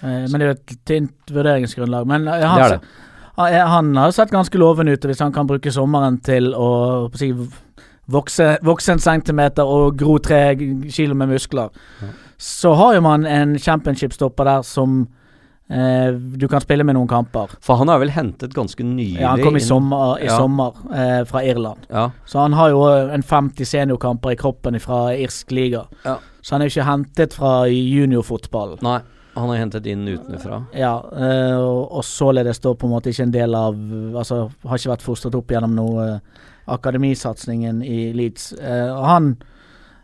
Eh, men det er jo et tynt vurderingsgrunnlag. Men eh, han, Det er det. Han, har jo sett ganske lovende ut, hvis han kan bruke sommeren til å si, vokse, vokse en centimeter og gro tre kilo med muskler, Ja. så har jo man en championship-stopper der som eh, du kan spille med noen kamper. For han er vel hentet ganske nylig Ja, han kom i sommer, i Ja. sommer eh, fra Irland. Ja. Så han har jo en 50 seniorkamper i kroppen fra irsk liga. Ja. Så han er jo ikke hentet fra juniorfotballen. Han er hentet inn utenfra. Ja, eh, og, og således da på en måte ikke en del av Altså har ikke vært fostret opp gjennom noe eh, akademisatsingen i Leeds. Eh, og han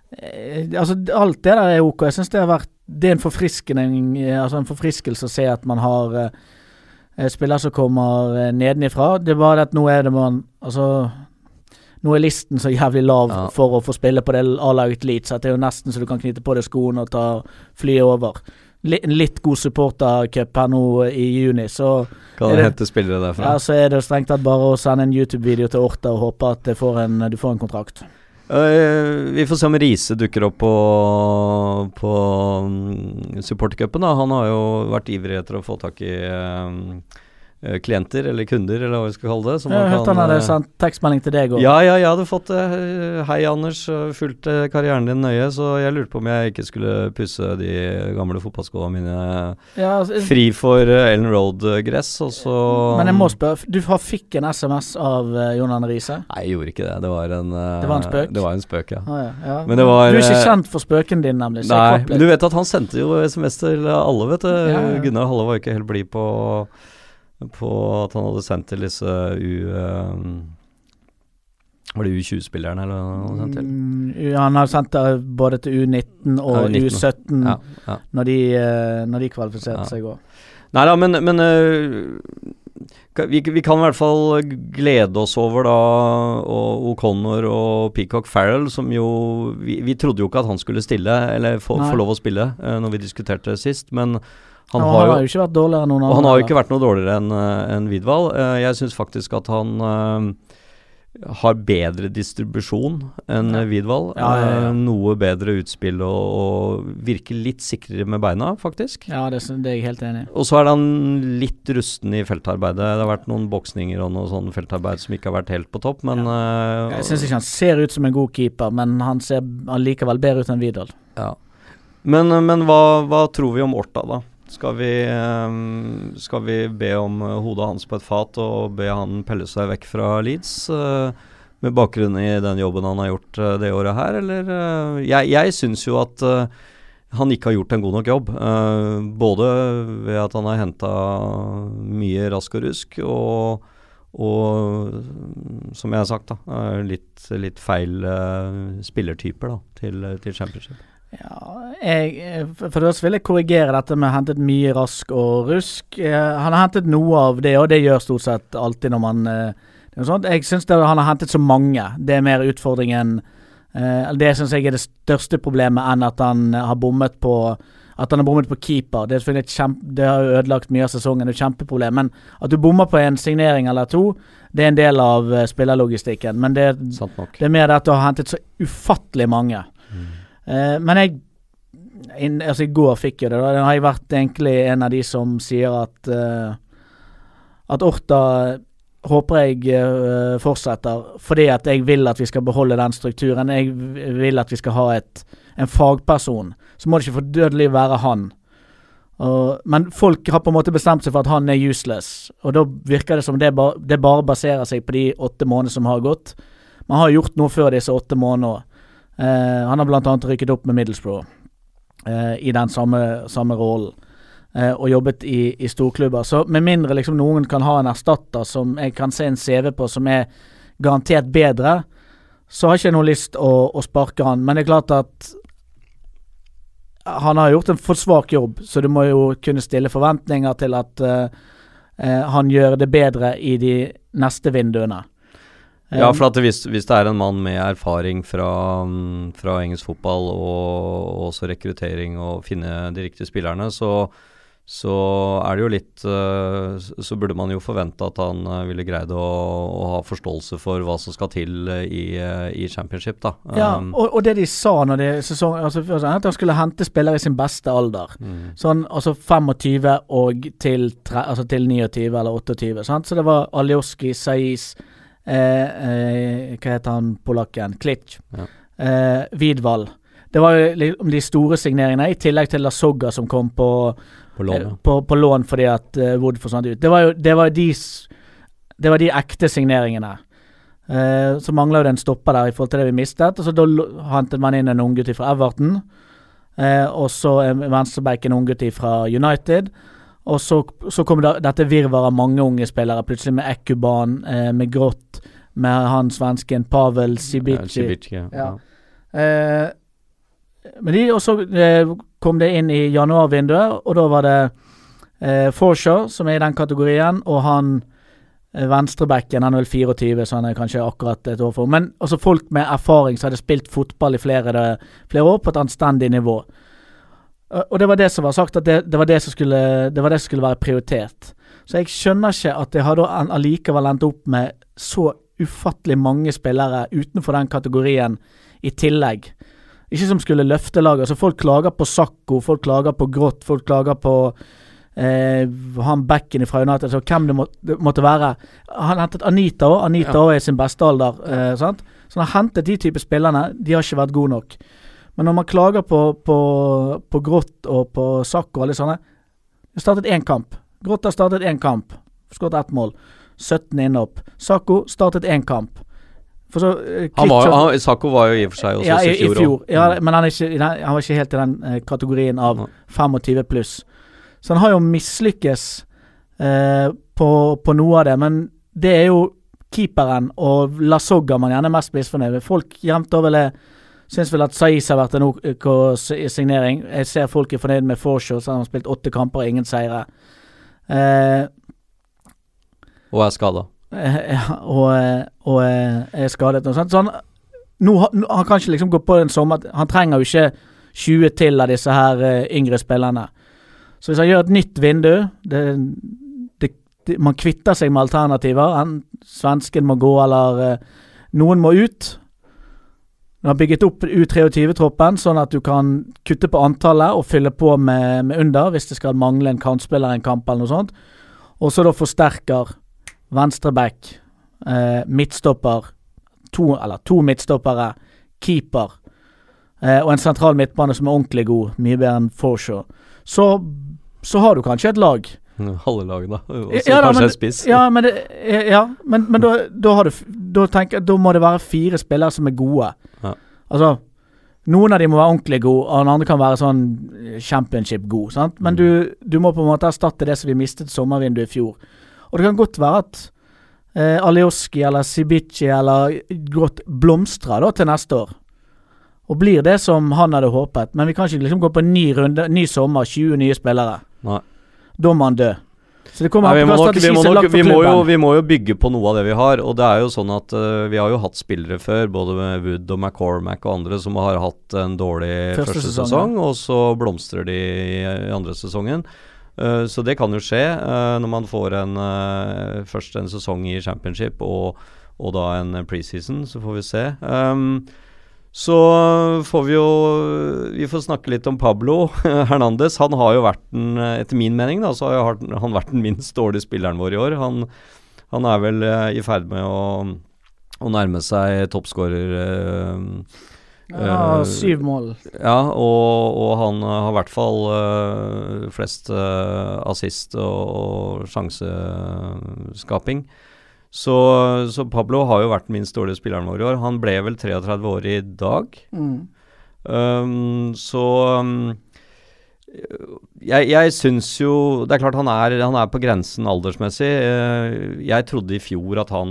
Altså, alt det der er ok. Jeg syns det har vært Det er en forfriskning Altså en forfriskelse å se at man har spillere som kommer nedenifra. Det er bare at nå er det man Altså nå er listen så jævlig lav Ja. for å få spille på det A-laget Leeds at det er jo nesten så du kan knytte på deg skoene og ta flyet over. En litt god supportercup her nå i juni, så Kan det- hente spillere derfra. ja, så er det strengt tatt bare å sende en YouTube-video til Orta og håpe at det får en, du får en kontrakt. Uh, vi får se om Riise dukker opp på, på um, supportercupen. da. Han har jo vært ivrig etter å få tak i eh, klienter, eller kunder, eller hva vi skal kalle det. som Jeg hørte han hadde eh, sendt tekstmelding til deg òg. Ja, ja, jeg hadde fått det. Eh, Hei, Anders. fulgte Fulgt eh, karrieren din nøye, så jeg lurte på om jeg ikke skulle pusse de gamle fotballskoene mine Ja, altså, fri for eh, Ellen Road-gress, og så men jeg må spørre, du har fikk en SMS av Jon Arne Riise? Nei, jeg gjorde ikke det. Det var en eh, Det var en spøk? Det var en spøk, ja. Ah, ja, ja. Men det var, du er ikke eh, kjent for spøken din, nemlig. Nei, men du vet at han sendte jo SMS til alle, vet du. Gunnar Halle var ikke helt blid på, på at han hadde sendt til disse U... ehm, var det U20-spillerne, eller noe han sendt til? Ja, han har sendt det både til U19 og Ja, U19. U17 Ja, ja. når, de, eh, når de kvalifiserte seg òg. Nei da, men, men øh, vi, vi kan i hvert fall glede oss over da O'Connor og Peacock Farrell, som jo vi, vi trodde jo ikke at han skulle stille, eller få, få lov å spille, øh, når vi diskuterte sist, men han Han, har jo har jo ikke vært dårligere enn noen andre. Han har jo ikke vært noe dårligere enn en enn Eh, jeg syns faktisk at han eh, har bedre distribusjon enn Ja. uh, Ja, ja, ja. Eh, noe bedre utspill og, og virker litt sikrere med beina, faktisk. Ja, det, det er jeg helt enig i. Og så er han litt rusten i feltarbeidet. Det har vært noen boksninger og noe sånn feltarbeid som ikke har vært helt på topp, men eh, Jeg syns ikke han ser ut som en god keeper, men han ser allikevel bedre ut enn Vidal. ja. Men, men hva, hva tror vi om Orta, da? Skal vi, ehm, skal vi be om eh, hodet hans på et fat og be han pelle seg vekk fra Leeds? eh, med bakgrunn i den jobben han har gjort eh, det året her, eller? eh, jeg jeg syns jo at eh, han ikke har gjort en god nok jobb. eh, både ved at han har henta mye rask og rusk, og, og som jeg har sagt, da, eh, litt, litt feil eh, spillertyper da, til, til championship. Ja, jeg, eh, for det vil jeg korrigere dette med hentet mye rask og rusk. Eh, Han har hentet noe av det, og det gjør stort sett alltid når man eh, det noe sånt. Jeg syns han har hentet så mange. Det er mer utfordringen Det syns jeg er det største problemet, enn at han har bommet på at han har bommet på keeper. Det, kjempe, det har ødelagt mye av sesongen. Det er et kjempeproblem. Men at du bommer på en signering eller to, det er en del av spillerlogistikken. Men det, det er mer at du har hentet så ufattelig mange. Eh, men jeg in, Altså, i går fikk jeg det. Da Den har jeg vært egentlig en av de som sier at eh, At Orta håper jeg eh, fortsetter, fordi at jeg vil at vi skal beholde den strukturen. Jeg vil at vi skal ha et, en fagperson. Så må det ikke for dødelig være han. Og, men folk har på en måte bestemt seg for at han er useless, og da virker det som det, ba, det bare baserer seg på de åtte månedene som har gått. Man har gjort noe før disse åtte månedene. Eh, han har bl.a. rykket opp med Middlesbrough eh, i den samme, samme rollen. Eh, og jobbet i, i storklubber. Så med mindre liksom noen kan ha en erstatter som jeg kan se en CV på som er garantert bedre, så har ikke jeg noe lyst å, å sparke han. Men det er klart at han har gjort en for svak jobb, så du må jo kunne stille forventninger til at eh, eh, han gjør det bedre i de neste vinduene. Ja, Eh, for hvis, hvis det er en mann med erfaring fra, mm, fra engelsk fotball og, og også rekruttering og finne de riktige spillerne, så, så er det jo litt eh, Så burde man jo forvente at han eh, ville greid å, å ha forståelse for hva som skal til eh, i, i championship, da. Ja, Um, og, og det de sa når de sesong, altså, at han skulle hente spillere i sin beste alder. mm. Sånn altså 25 og til, tre, altså til 29 eller 28. Sant? Så det var Aljoski, Saiz, eh, eh, hva heter han polakken? Klitsch. Ja. Eh, Vidvald. Det var jo de store signeringene, i tillegg til Lasogga som kom på, på lån, ja. eh, på, på lån fordi at eh, Wood forsvant ut. Det var jo det var de, det var de ekte signeringene. Eh, så mangla jo det en stopper der i forhold til det vi mistet. Og så da hentet man inn en unggutt fra Everton. Eh, og så en venstreback, en unggutt fra United. Og så, så kom det, dette virvaret av mange unge spillere. Plutselig med Ekuban, eh, med Grott, med han svensken Pavel Ja, Sibici. Sibic, ja. Ja. Eh, men de også eh, kom det inn i januarvinduet, og da var det eh, Forshaw som er i den kategorien, og han eh, venstrebacken, han er vel 24, så han er kanskje akkurat et år for. Men også folk med erfaring som hadde spilt fotball i flere, flere år på et anstendig nivå. Eh, Og det var det som var sagt, at det, det, var det, som skulle, det var det som skulle være prioritert. Så jeg skjønner ikke at det har da allikevel endt opp med så ufattelig mange spillere utenfor den kategorien i tillegg. Ikke som skulle løfte laget. Altså folk klager på Sakko, folk klager på Grått, folk klager på eh, han backen fra United, så hvem det, må, det måtte være. Han hentet Anita òg. Anita Ja. er i sin beste alder. Eh, sant? Så han har hentet de type spillerne. De har ikke vært gode nok. Men når man klager på, på, på Grått og på Sakko og alle sånne Det startet én kamp. Grått har startet én kamp. Skåret ett mål. 17 innhopp. Sakko startet én kamp. For så eh, Han var, han, Sako var jo i og for seg også ja, i, i fjor. også. Ja, Mm. men han, er ikke, han var ikke helt i den uh, kategorien av Nei. 25 pluss. Så han har jo mislykkes uh, på, på noe av det, men det er jo keeperen og Lasogga man gjerne er mest misfornøyd med. Folk jevnt over det syns vel at Saiz har vært en OK signering. Jeg ser folk er fornøyd med Forshaw, så han har spilt åtte kamper og ingen seire. Eh, Og er skada. Eh, og, eh, og eh, er skadet og sånt. Så han, nå, han kan ikke liksom gå på en sommer Han trenger jo ikke 20 til av disse her yngre spillerne. Så hvis han gjør et nytt vindu det, det, det, Man kvitter seg med alternativer. En, svensken må gå, eller noen må ut. Du har bygget opp U23-troppen, sånn at du kan kutte på antallet og fylle på med, med under hvis det skal mangle en kantspiller i en kamp eller noe sånt. Og så da forsterker venstreback, eh, midtstopper, to, eller to midtstoppere, keeper eh, og en sentral midtbane som er ordentlig god, mye bedre enn Forshaw. Så så har du kanskje et lag. Halve laget, da. Og Ja, kanskje men- en spiss. Ja, men, det, ja, men, men da, da har du Da tenker Da må det være fire spillere som er gode. Ja. Altså Noen av de må være ordentlig gode, og den andre kan være sånn eh, championship god. Sant? Men Mm. du, du må på en måte erstatte det som vi mistet sommervinduet i fjor. Og det kan godt være at eh, Alioski eller Sibici eller godt blomstrer da til neste år. Og blir det som han hadde håpet. Men vi kan ikke liksom gå på en ny runde, ny sommer, 20 nye spillere. Nei. Da må han dø. Så det kommer Nei, an på hva strategi som er lagt vi, for må jo, vi må jo bygge på noe av det vi har. Og det er jo sånn at uh, vi har jo hatt spillere før, både med Wood og McCormack og andre, som har hatt en dårlig Første første, sesong, sesong, og så blomstrer de i, i andre sesongen. Eh, så det kan jo skje uh, når man får en først en sesong i championship og, og da en preseason, så får vi se. Um, så får vi jo Vi får snakke litt om Pablo Hernandez. Han har jo vært den, etter min mening, da, så har han- vært den minst dårlige spilleren vår i år. Han, han er vel eh, i ferd med å, å nærme seg toppskårer. eh, Ja, eh, syv mål. ja, og, og han har i hvert fall uh, flest uh, assist og, og sjanseskaping. Så, så Pablo har jo vært den minst dårlige spilleren vår i år. Han ble vel 33 år i dag. Mm. Um, så um, jeg, jeg syns jo Det er klart han er, han er på grensen aldersmessig. Eh, jeg trodde i fjor at han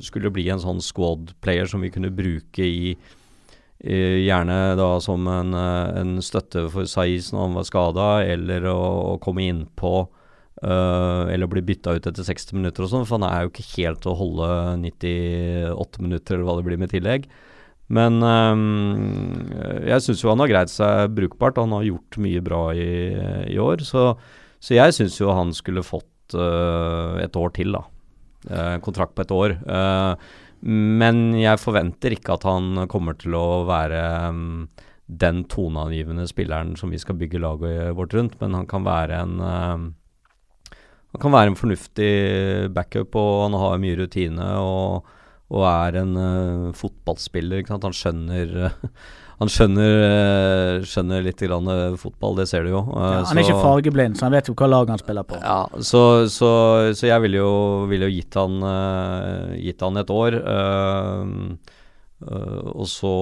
skulle bli en sånn squad-player som vi kunne bruke i eh, Gjerne da som en, eh, en støtte for Saiz når han var skada, eller å, å komme innpå uh, eller bli bytta ut etter 60 minutter og sånn, for han er jo ikke helt til å holde 98 minutter, eller hva det blir med tillegg. Men um, jeg syns jo han har greid seg brukbart. Han har gjort mye bra i, i år. Så, så jeg syns jo han skulle fått uh, et år til, da. Uh, kontrakt på et år. Men jeg forventer ikke at han kommer til å være um, den toneangivende spilleren som vi skal bygge laget vårt rundt, men han kan være en han kan være en fornuftig backup, og han har mye rutine. og og er en uh, fotballspiller. Han skjønner uh, Han skjønner, uh, skjønner litt grann, uh, fotball, det ser du jo. Ja, han er ikke fargeblind, så han vet jo hva lag han spiller på. Ja, så, så, så jeg ville jo, vil jo gitt, han, gitt han et år. Og så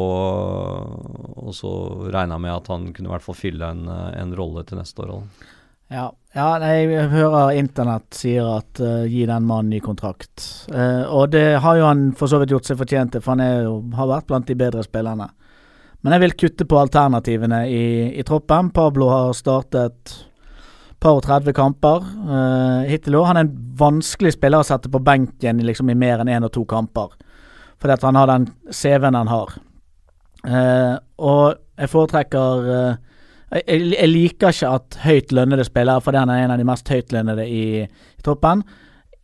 Og så regna jeg med at han kunne i hvert fall fylle en, en rolle til neste år. også. Ja, ja jeg hører internett sier at uh, gi den mannen ny kontrakt. Uh, og det har jo han for så vidt gjort seg fortjent til, for han er jo, har vært blant de bedre spillerne. Men jeg vil kutte på alternativene i, i troppen. Pablo har startet par og 30 kamper uh, hittil i. Han er en vanskelig spiller å sette på benken liksom, i mer enn én og to kamper. Fordi at han har den CV-en han har. Og jeg foretrekker jeg, jeg- liker ikke at høyt lønnede spillere, fordi han er en av de mest høytlønnede i, i toppen,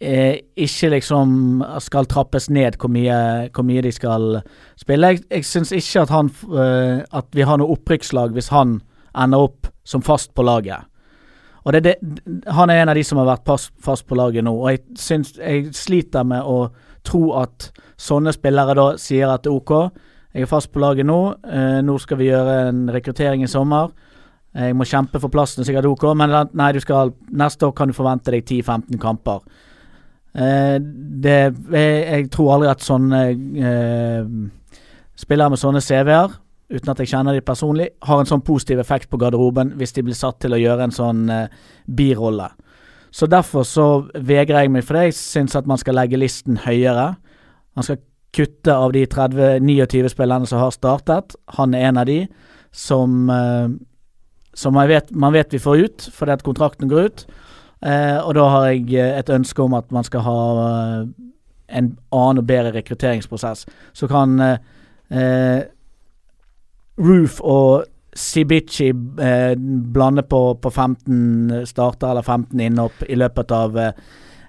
eh, ikke liksom skal trappes ned hvor mye, hvor mye de skal spille. Jeg, jeg syns ikke at, han, eh, at vi har noe opprykkslag hvis han ender opp som fast på laget. Og det, det, Han er en av de som har vært pass, fast på laget nå, og jeg, syns, jeg sliter med å tro at sånne spillere da sier at det er ok, jeg er fast på laget nå, eh, nå skal vi gjøre en rekruttering i sommer. Jeg må kjempe for plassen, sikkert ok, men nei, skal, neste år kan du forvente deg 10-15 kamper. Eh, det, jeg, jeg tror aldri at sånne eh, spillere med sånne CV-er, uten at jeg kjenner dem personlig, har en sånn positiv effekt på garderoben hvis de blir satt til å gjøre en sånn eh, birolle. Så derfor så vegrer jeg meg for det. Jeg syns at man skal legge listen høyere. Man skal kutte av de 30-29 spillerne som har startet. Han er en av de som eh, som vet, man vet vi får ut, fordi at kontrakten går ut. Eh, og da har jeg eh, et ønske om at man skal ha eh, en annen og bedre rekrutteringsprosess. Så kan eh, eh, Roof og Sibici eh, blande på, på 15 starter eller 15 innhopp i løpet av eh,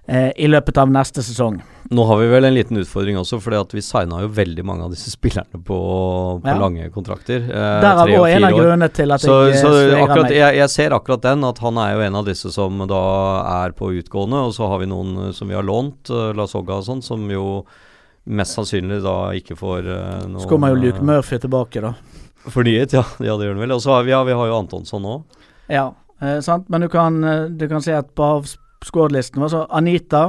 eh, I løpet av neste sesong. Nå har vi vel en liten utfordring også, at vi signa jo veldig mange av disse spillerne på, på Ja. lange kontrakter. Eh, Derav og òg en av grunnene til at Så, jeg så eh, akkurat, meg. jeg, jeg ser akkurat den, at han er jo en av disse som da er på utgående. Og så har vi noen eh, som vi har lånt, uh, La Soga og sånn, som jo mest sannsynlig da ikke får uh, noe Så kommer jo Luke Murphy tilbake, da. Fornyet, ja. ja det gjør han vel. Og så har vi, ja, vi har jo Antonsson òg. Ja, Eh, sant? Men du kan, eh, du kan si at på skårlisten var så Anita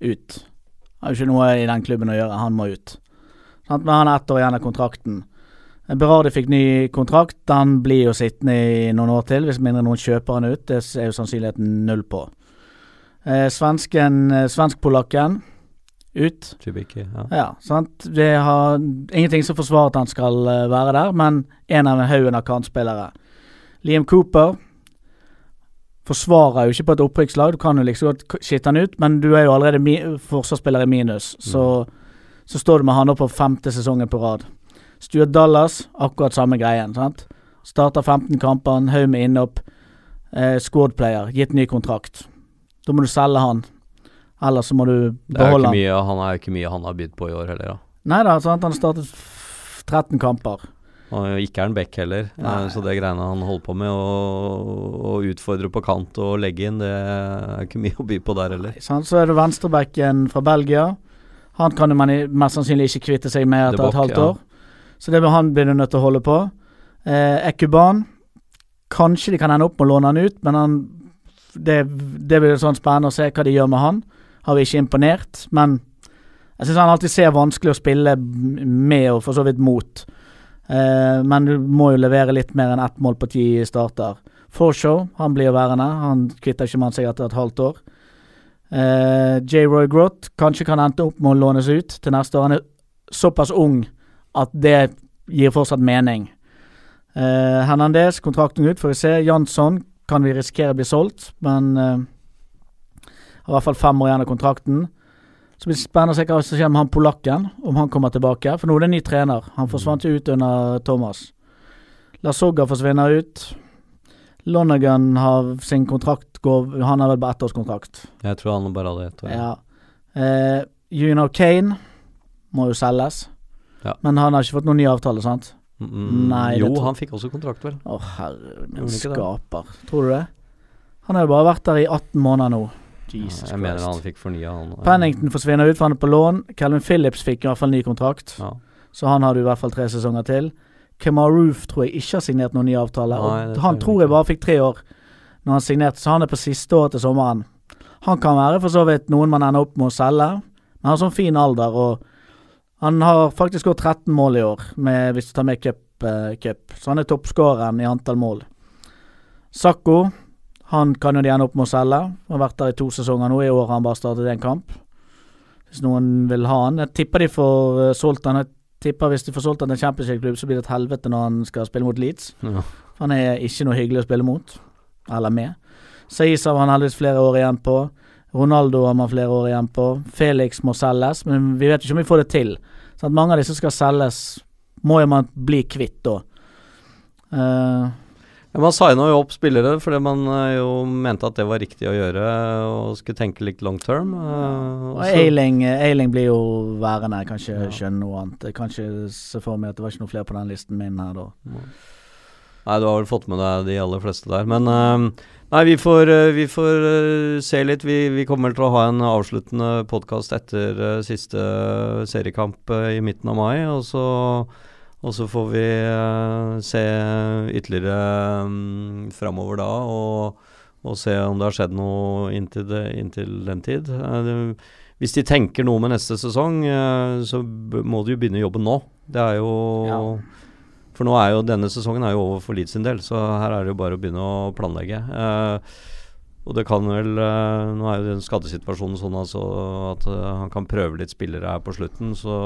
ut. Har jo ikke noe i den klubben å gjøre, han må ut. Sant? Men han har ett år igjen av kontrakten. Berardi fikk ny kontrakt, Han blir jo sittende i noen år til, hvis mindre noen kjøper han ut. Det er jo sannsynligheten null på. Eh, svensken, eh, svensk-polakken ut. Chibiki, ja. Ja, sant. Det har ingenting som forsvarer at han skal eh, være der, men en av haugen av kantspillere. Liam Cooper forsvarer jo ikke på et opprykkslag. Du kan jo liksom godt skitte han ut, men du er jo allerede forsvarsspiller i minus. Så, så står du med han opp på femte sesongen på rad. Stuart Dallas, akkurat samme greien. sant? Starter 15 kamper, en haug med innhopp. Eh, squad-player, gitt ny kontrakt. Da må du selge han. Eller så må du Det beholde han. mye, han er jo ikke mye han har bydd på i år heller, da. Nei da, sant? han har startet 13 kamper. Og ikke er han back heller, eh, Nei. så det greiene han holder på med, å utfordre på kant og legge inn, det er ikke mye å by på der heller. Så er det venstrebacken fra Belgia. Han kan jo man mest sannsynlig ikke kvitte seg med etter et halvt halvt ja. år. Så det vil han bli nødt til å holde på. Eh, Ekuban Kanskje de kan ende opp med å låne han ut, men han det, det blir sånn spennende å se hva de gjør med han. Har vi ikke imponert, men jeg syns han alltid ser vanskelig å spille med og for så vidt mot. Eh, men du må jo levere litt mer enn ett mål på ti starter. Forshow, han blir jo værende. Han kvitter ikke med seg etter et halvt år. Eh, J. Roy Grott kanskje kan ende opp med å lånes ut til neste år. Han er såpass ung at det gir fortsatt mening. Eh, Hernandez, kontrakten ut, får vi se. Jansson kan vi risikere bli solgt, men eh, har i hvert fall fem år igjen av kontrakten. Så blir det spennende å se hva som skjer med han polakken, om han kommer tilbake. For nå er det en ny trener. Han forsvant jo ut under Thomas. Lasogga forsvinner ut. Lonergan har sin kontrakt går Han har vel bare ettårskontrakt. Jeg tror han bare hadde ett år. Ja. Eh, you know Kane må jo selges. Ja. Men han har ikke fått noen ny avtale, sant? Mm, Nei, jo, han fikk også kontrakt, vel. Å, herre min skaper. Tror du det? Han har jo bare vært der i 18 måneder nå. Jesus jeg mener han fikk fornya, han. Pennington forsvinner ut, for han er på lån. Calvin Phillips fikk i hvert fall ny kontrakt, Ja. så han har du i hvert fall tre sesonger til. Kemar Roof tror jeg ikke har signert noen ny avtale. Nei, og han tror jeg tror jeg ikke. bare fikk tre år når han signerte, så han er på siste år til sommeren. Han kan være for så vidt noen man ender opp med å selge, men han har sånn fin alder, og han har faktisk gått 13 mål i år, med, hvis du tar med cup, eh, cup. Så han er toppskåreren i antall mål. Sakko, han kan jo de ende opp med å selge. Han har vært der i to sesonger nå, i år har han bare startet én kamp. Hvis noen vil ha han. Jeg tipper de får eh, solgt han. Jeg tipper hvis de får solgt han til en championship-klubb, så blir det et helvete når han skal spille mot Leeds. Ja. Han er ikke noe hyggelig å spille mot, eller med. Saiz har han heldigvis flere år igjen på. Ronaldo har man flere år igjen på. Felix må selges, men vi vet ikke om vi får det til. Sånn mange av disse skal selges, må jo man bli kvitt da. Eh, Ja, man signa jo opp spillere fordi man eh, jo mente at det var riktig å gjøre, og skulle tenke litt long term. eh, og Eiling, Eiling blir jo værende, jeg kan ikke Ja. skjønne noe annet. Jeg kan ikke se for meg at det var ikke noe flere på den listen min her da. Nei, du har vel fått med deg de aller fleste der. Men eh, nei, vi får, eh, vi får eh, se litt. Vi, vi kommer til å ha en avsluttende podkast etter eh, siste seriekamp eh, i midten av mai. Og så, og så får vi eh, se ytterligere um, framover da, og, og se om det har skjedd noe inntil, det, inntil den tid. Eh, hvis de tenker noe med neste sesong, eh, så må de jo begynne jobben nå. Det er jo Ja. For nå er jo denne sesongen er jo over for Leeds sin del, så her er det jo bare å begynne å planlegge. Eh, og det kan vel eh, Nå er jo den skadesituasjonen sånn altså at eh, han kan prøve litt spillere her på slutten, så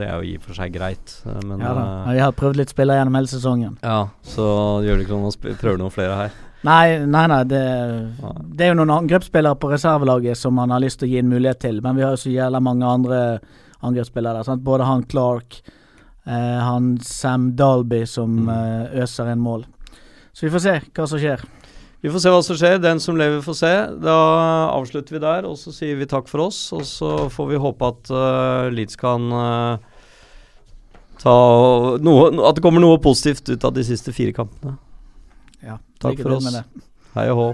det er jo i og for seg greit. Eh, men Ja da. Vi har prøvd litt spillere gjennom hele sesongen. ja, så gjør det ikke noe å prøve noen flere her. Nei, nei, nei det, det er jo noen angrepsspillere på reservelaget som man har lyst til å gi en mulighet til, men vi har jo så jævla mange andre angrepsspillere der. Sant? Både han Clark, eh, han Sam Dalby som Mm. eh, øser inn mål. Så vi får se hva som skjer. Vi får se hva som skjer. Den som lever, får se. Da avslutter vi der, og så sier vi takk for oss. Og så får vi håpe at uh, Leeds kan uh, ta noe At det kommer noe positivt ut av de siste fire kampene. Ja, Takk for oss. Hei og hå.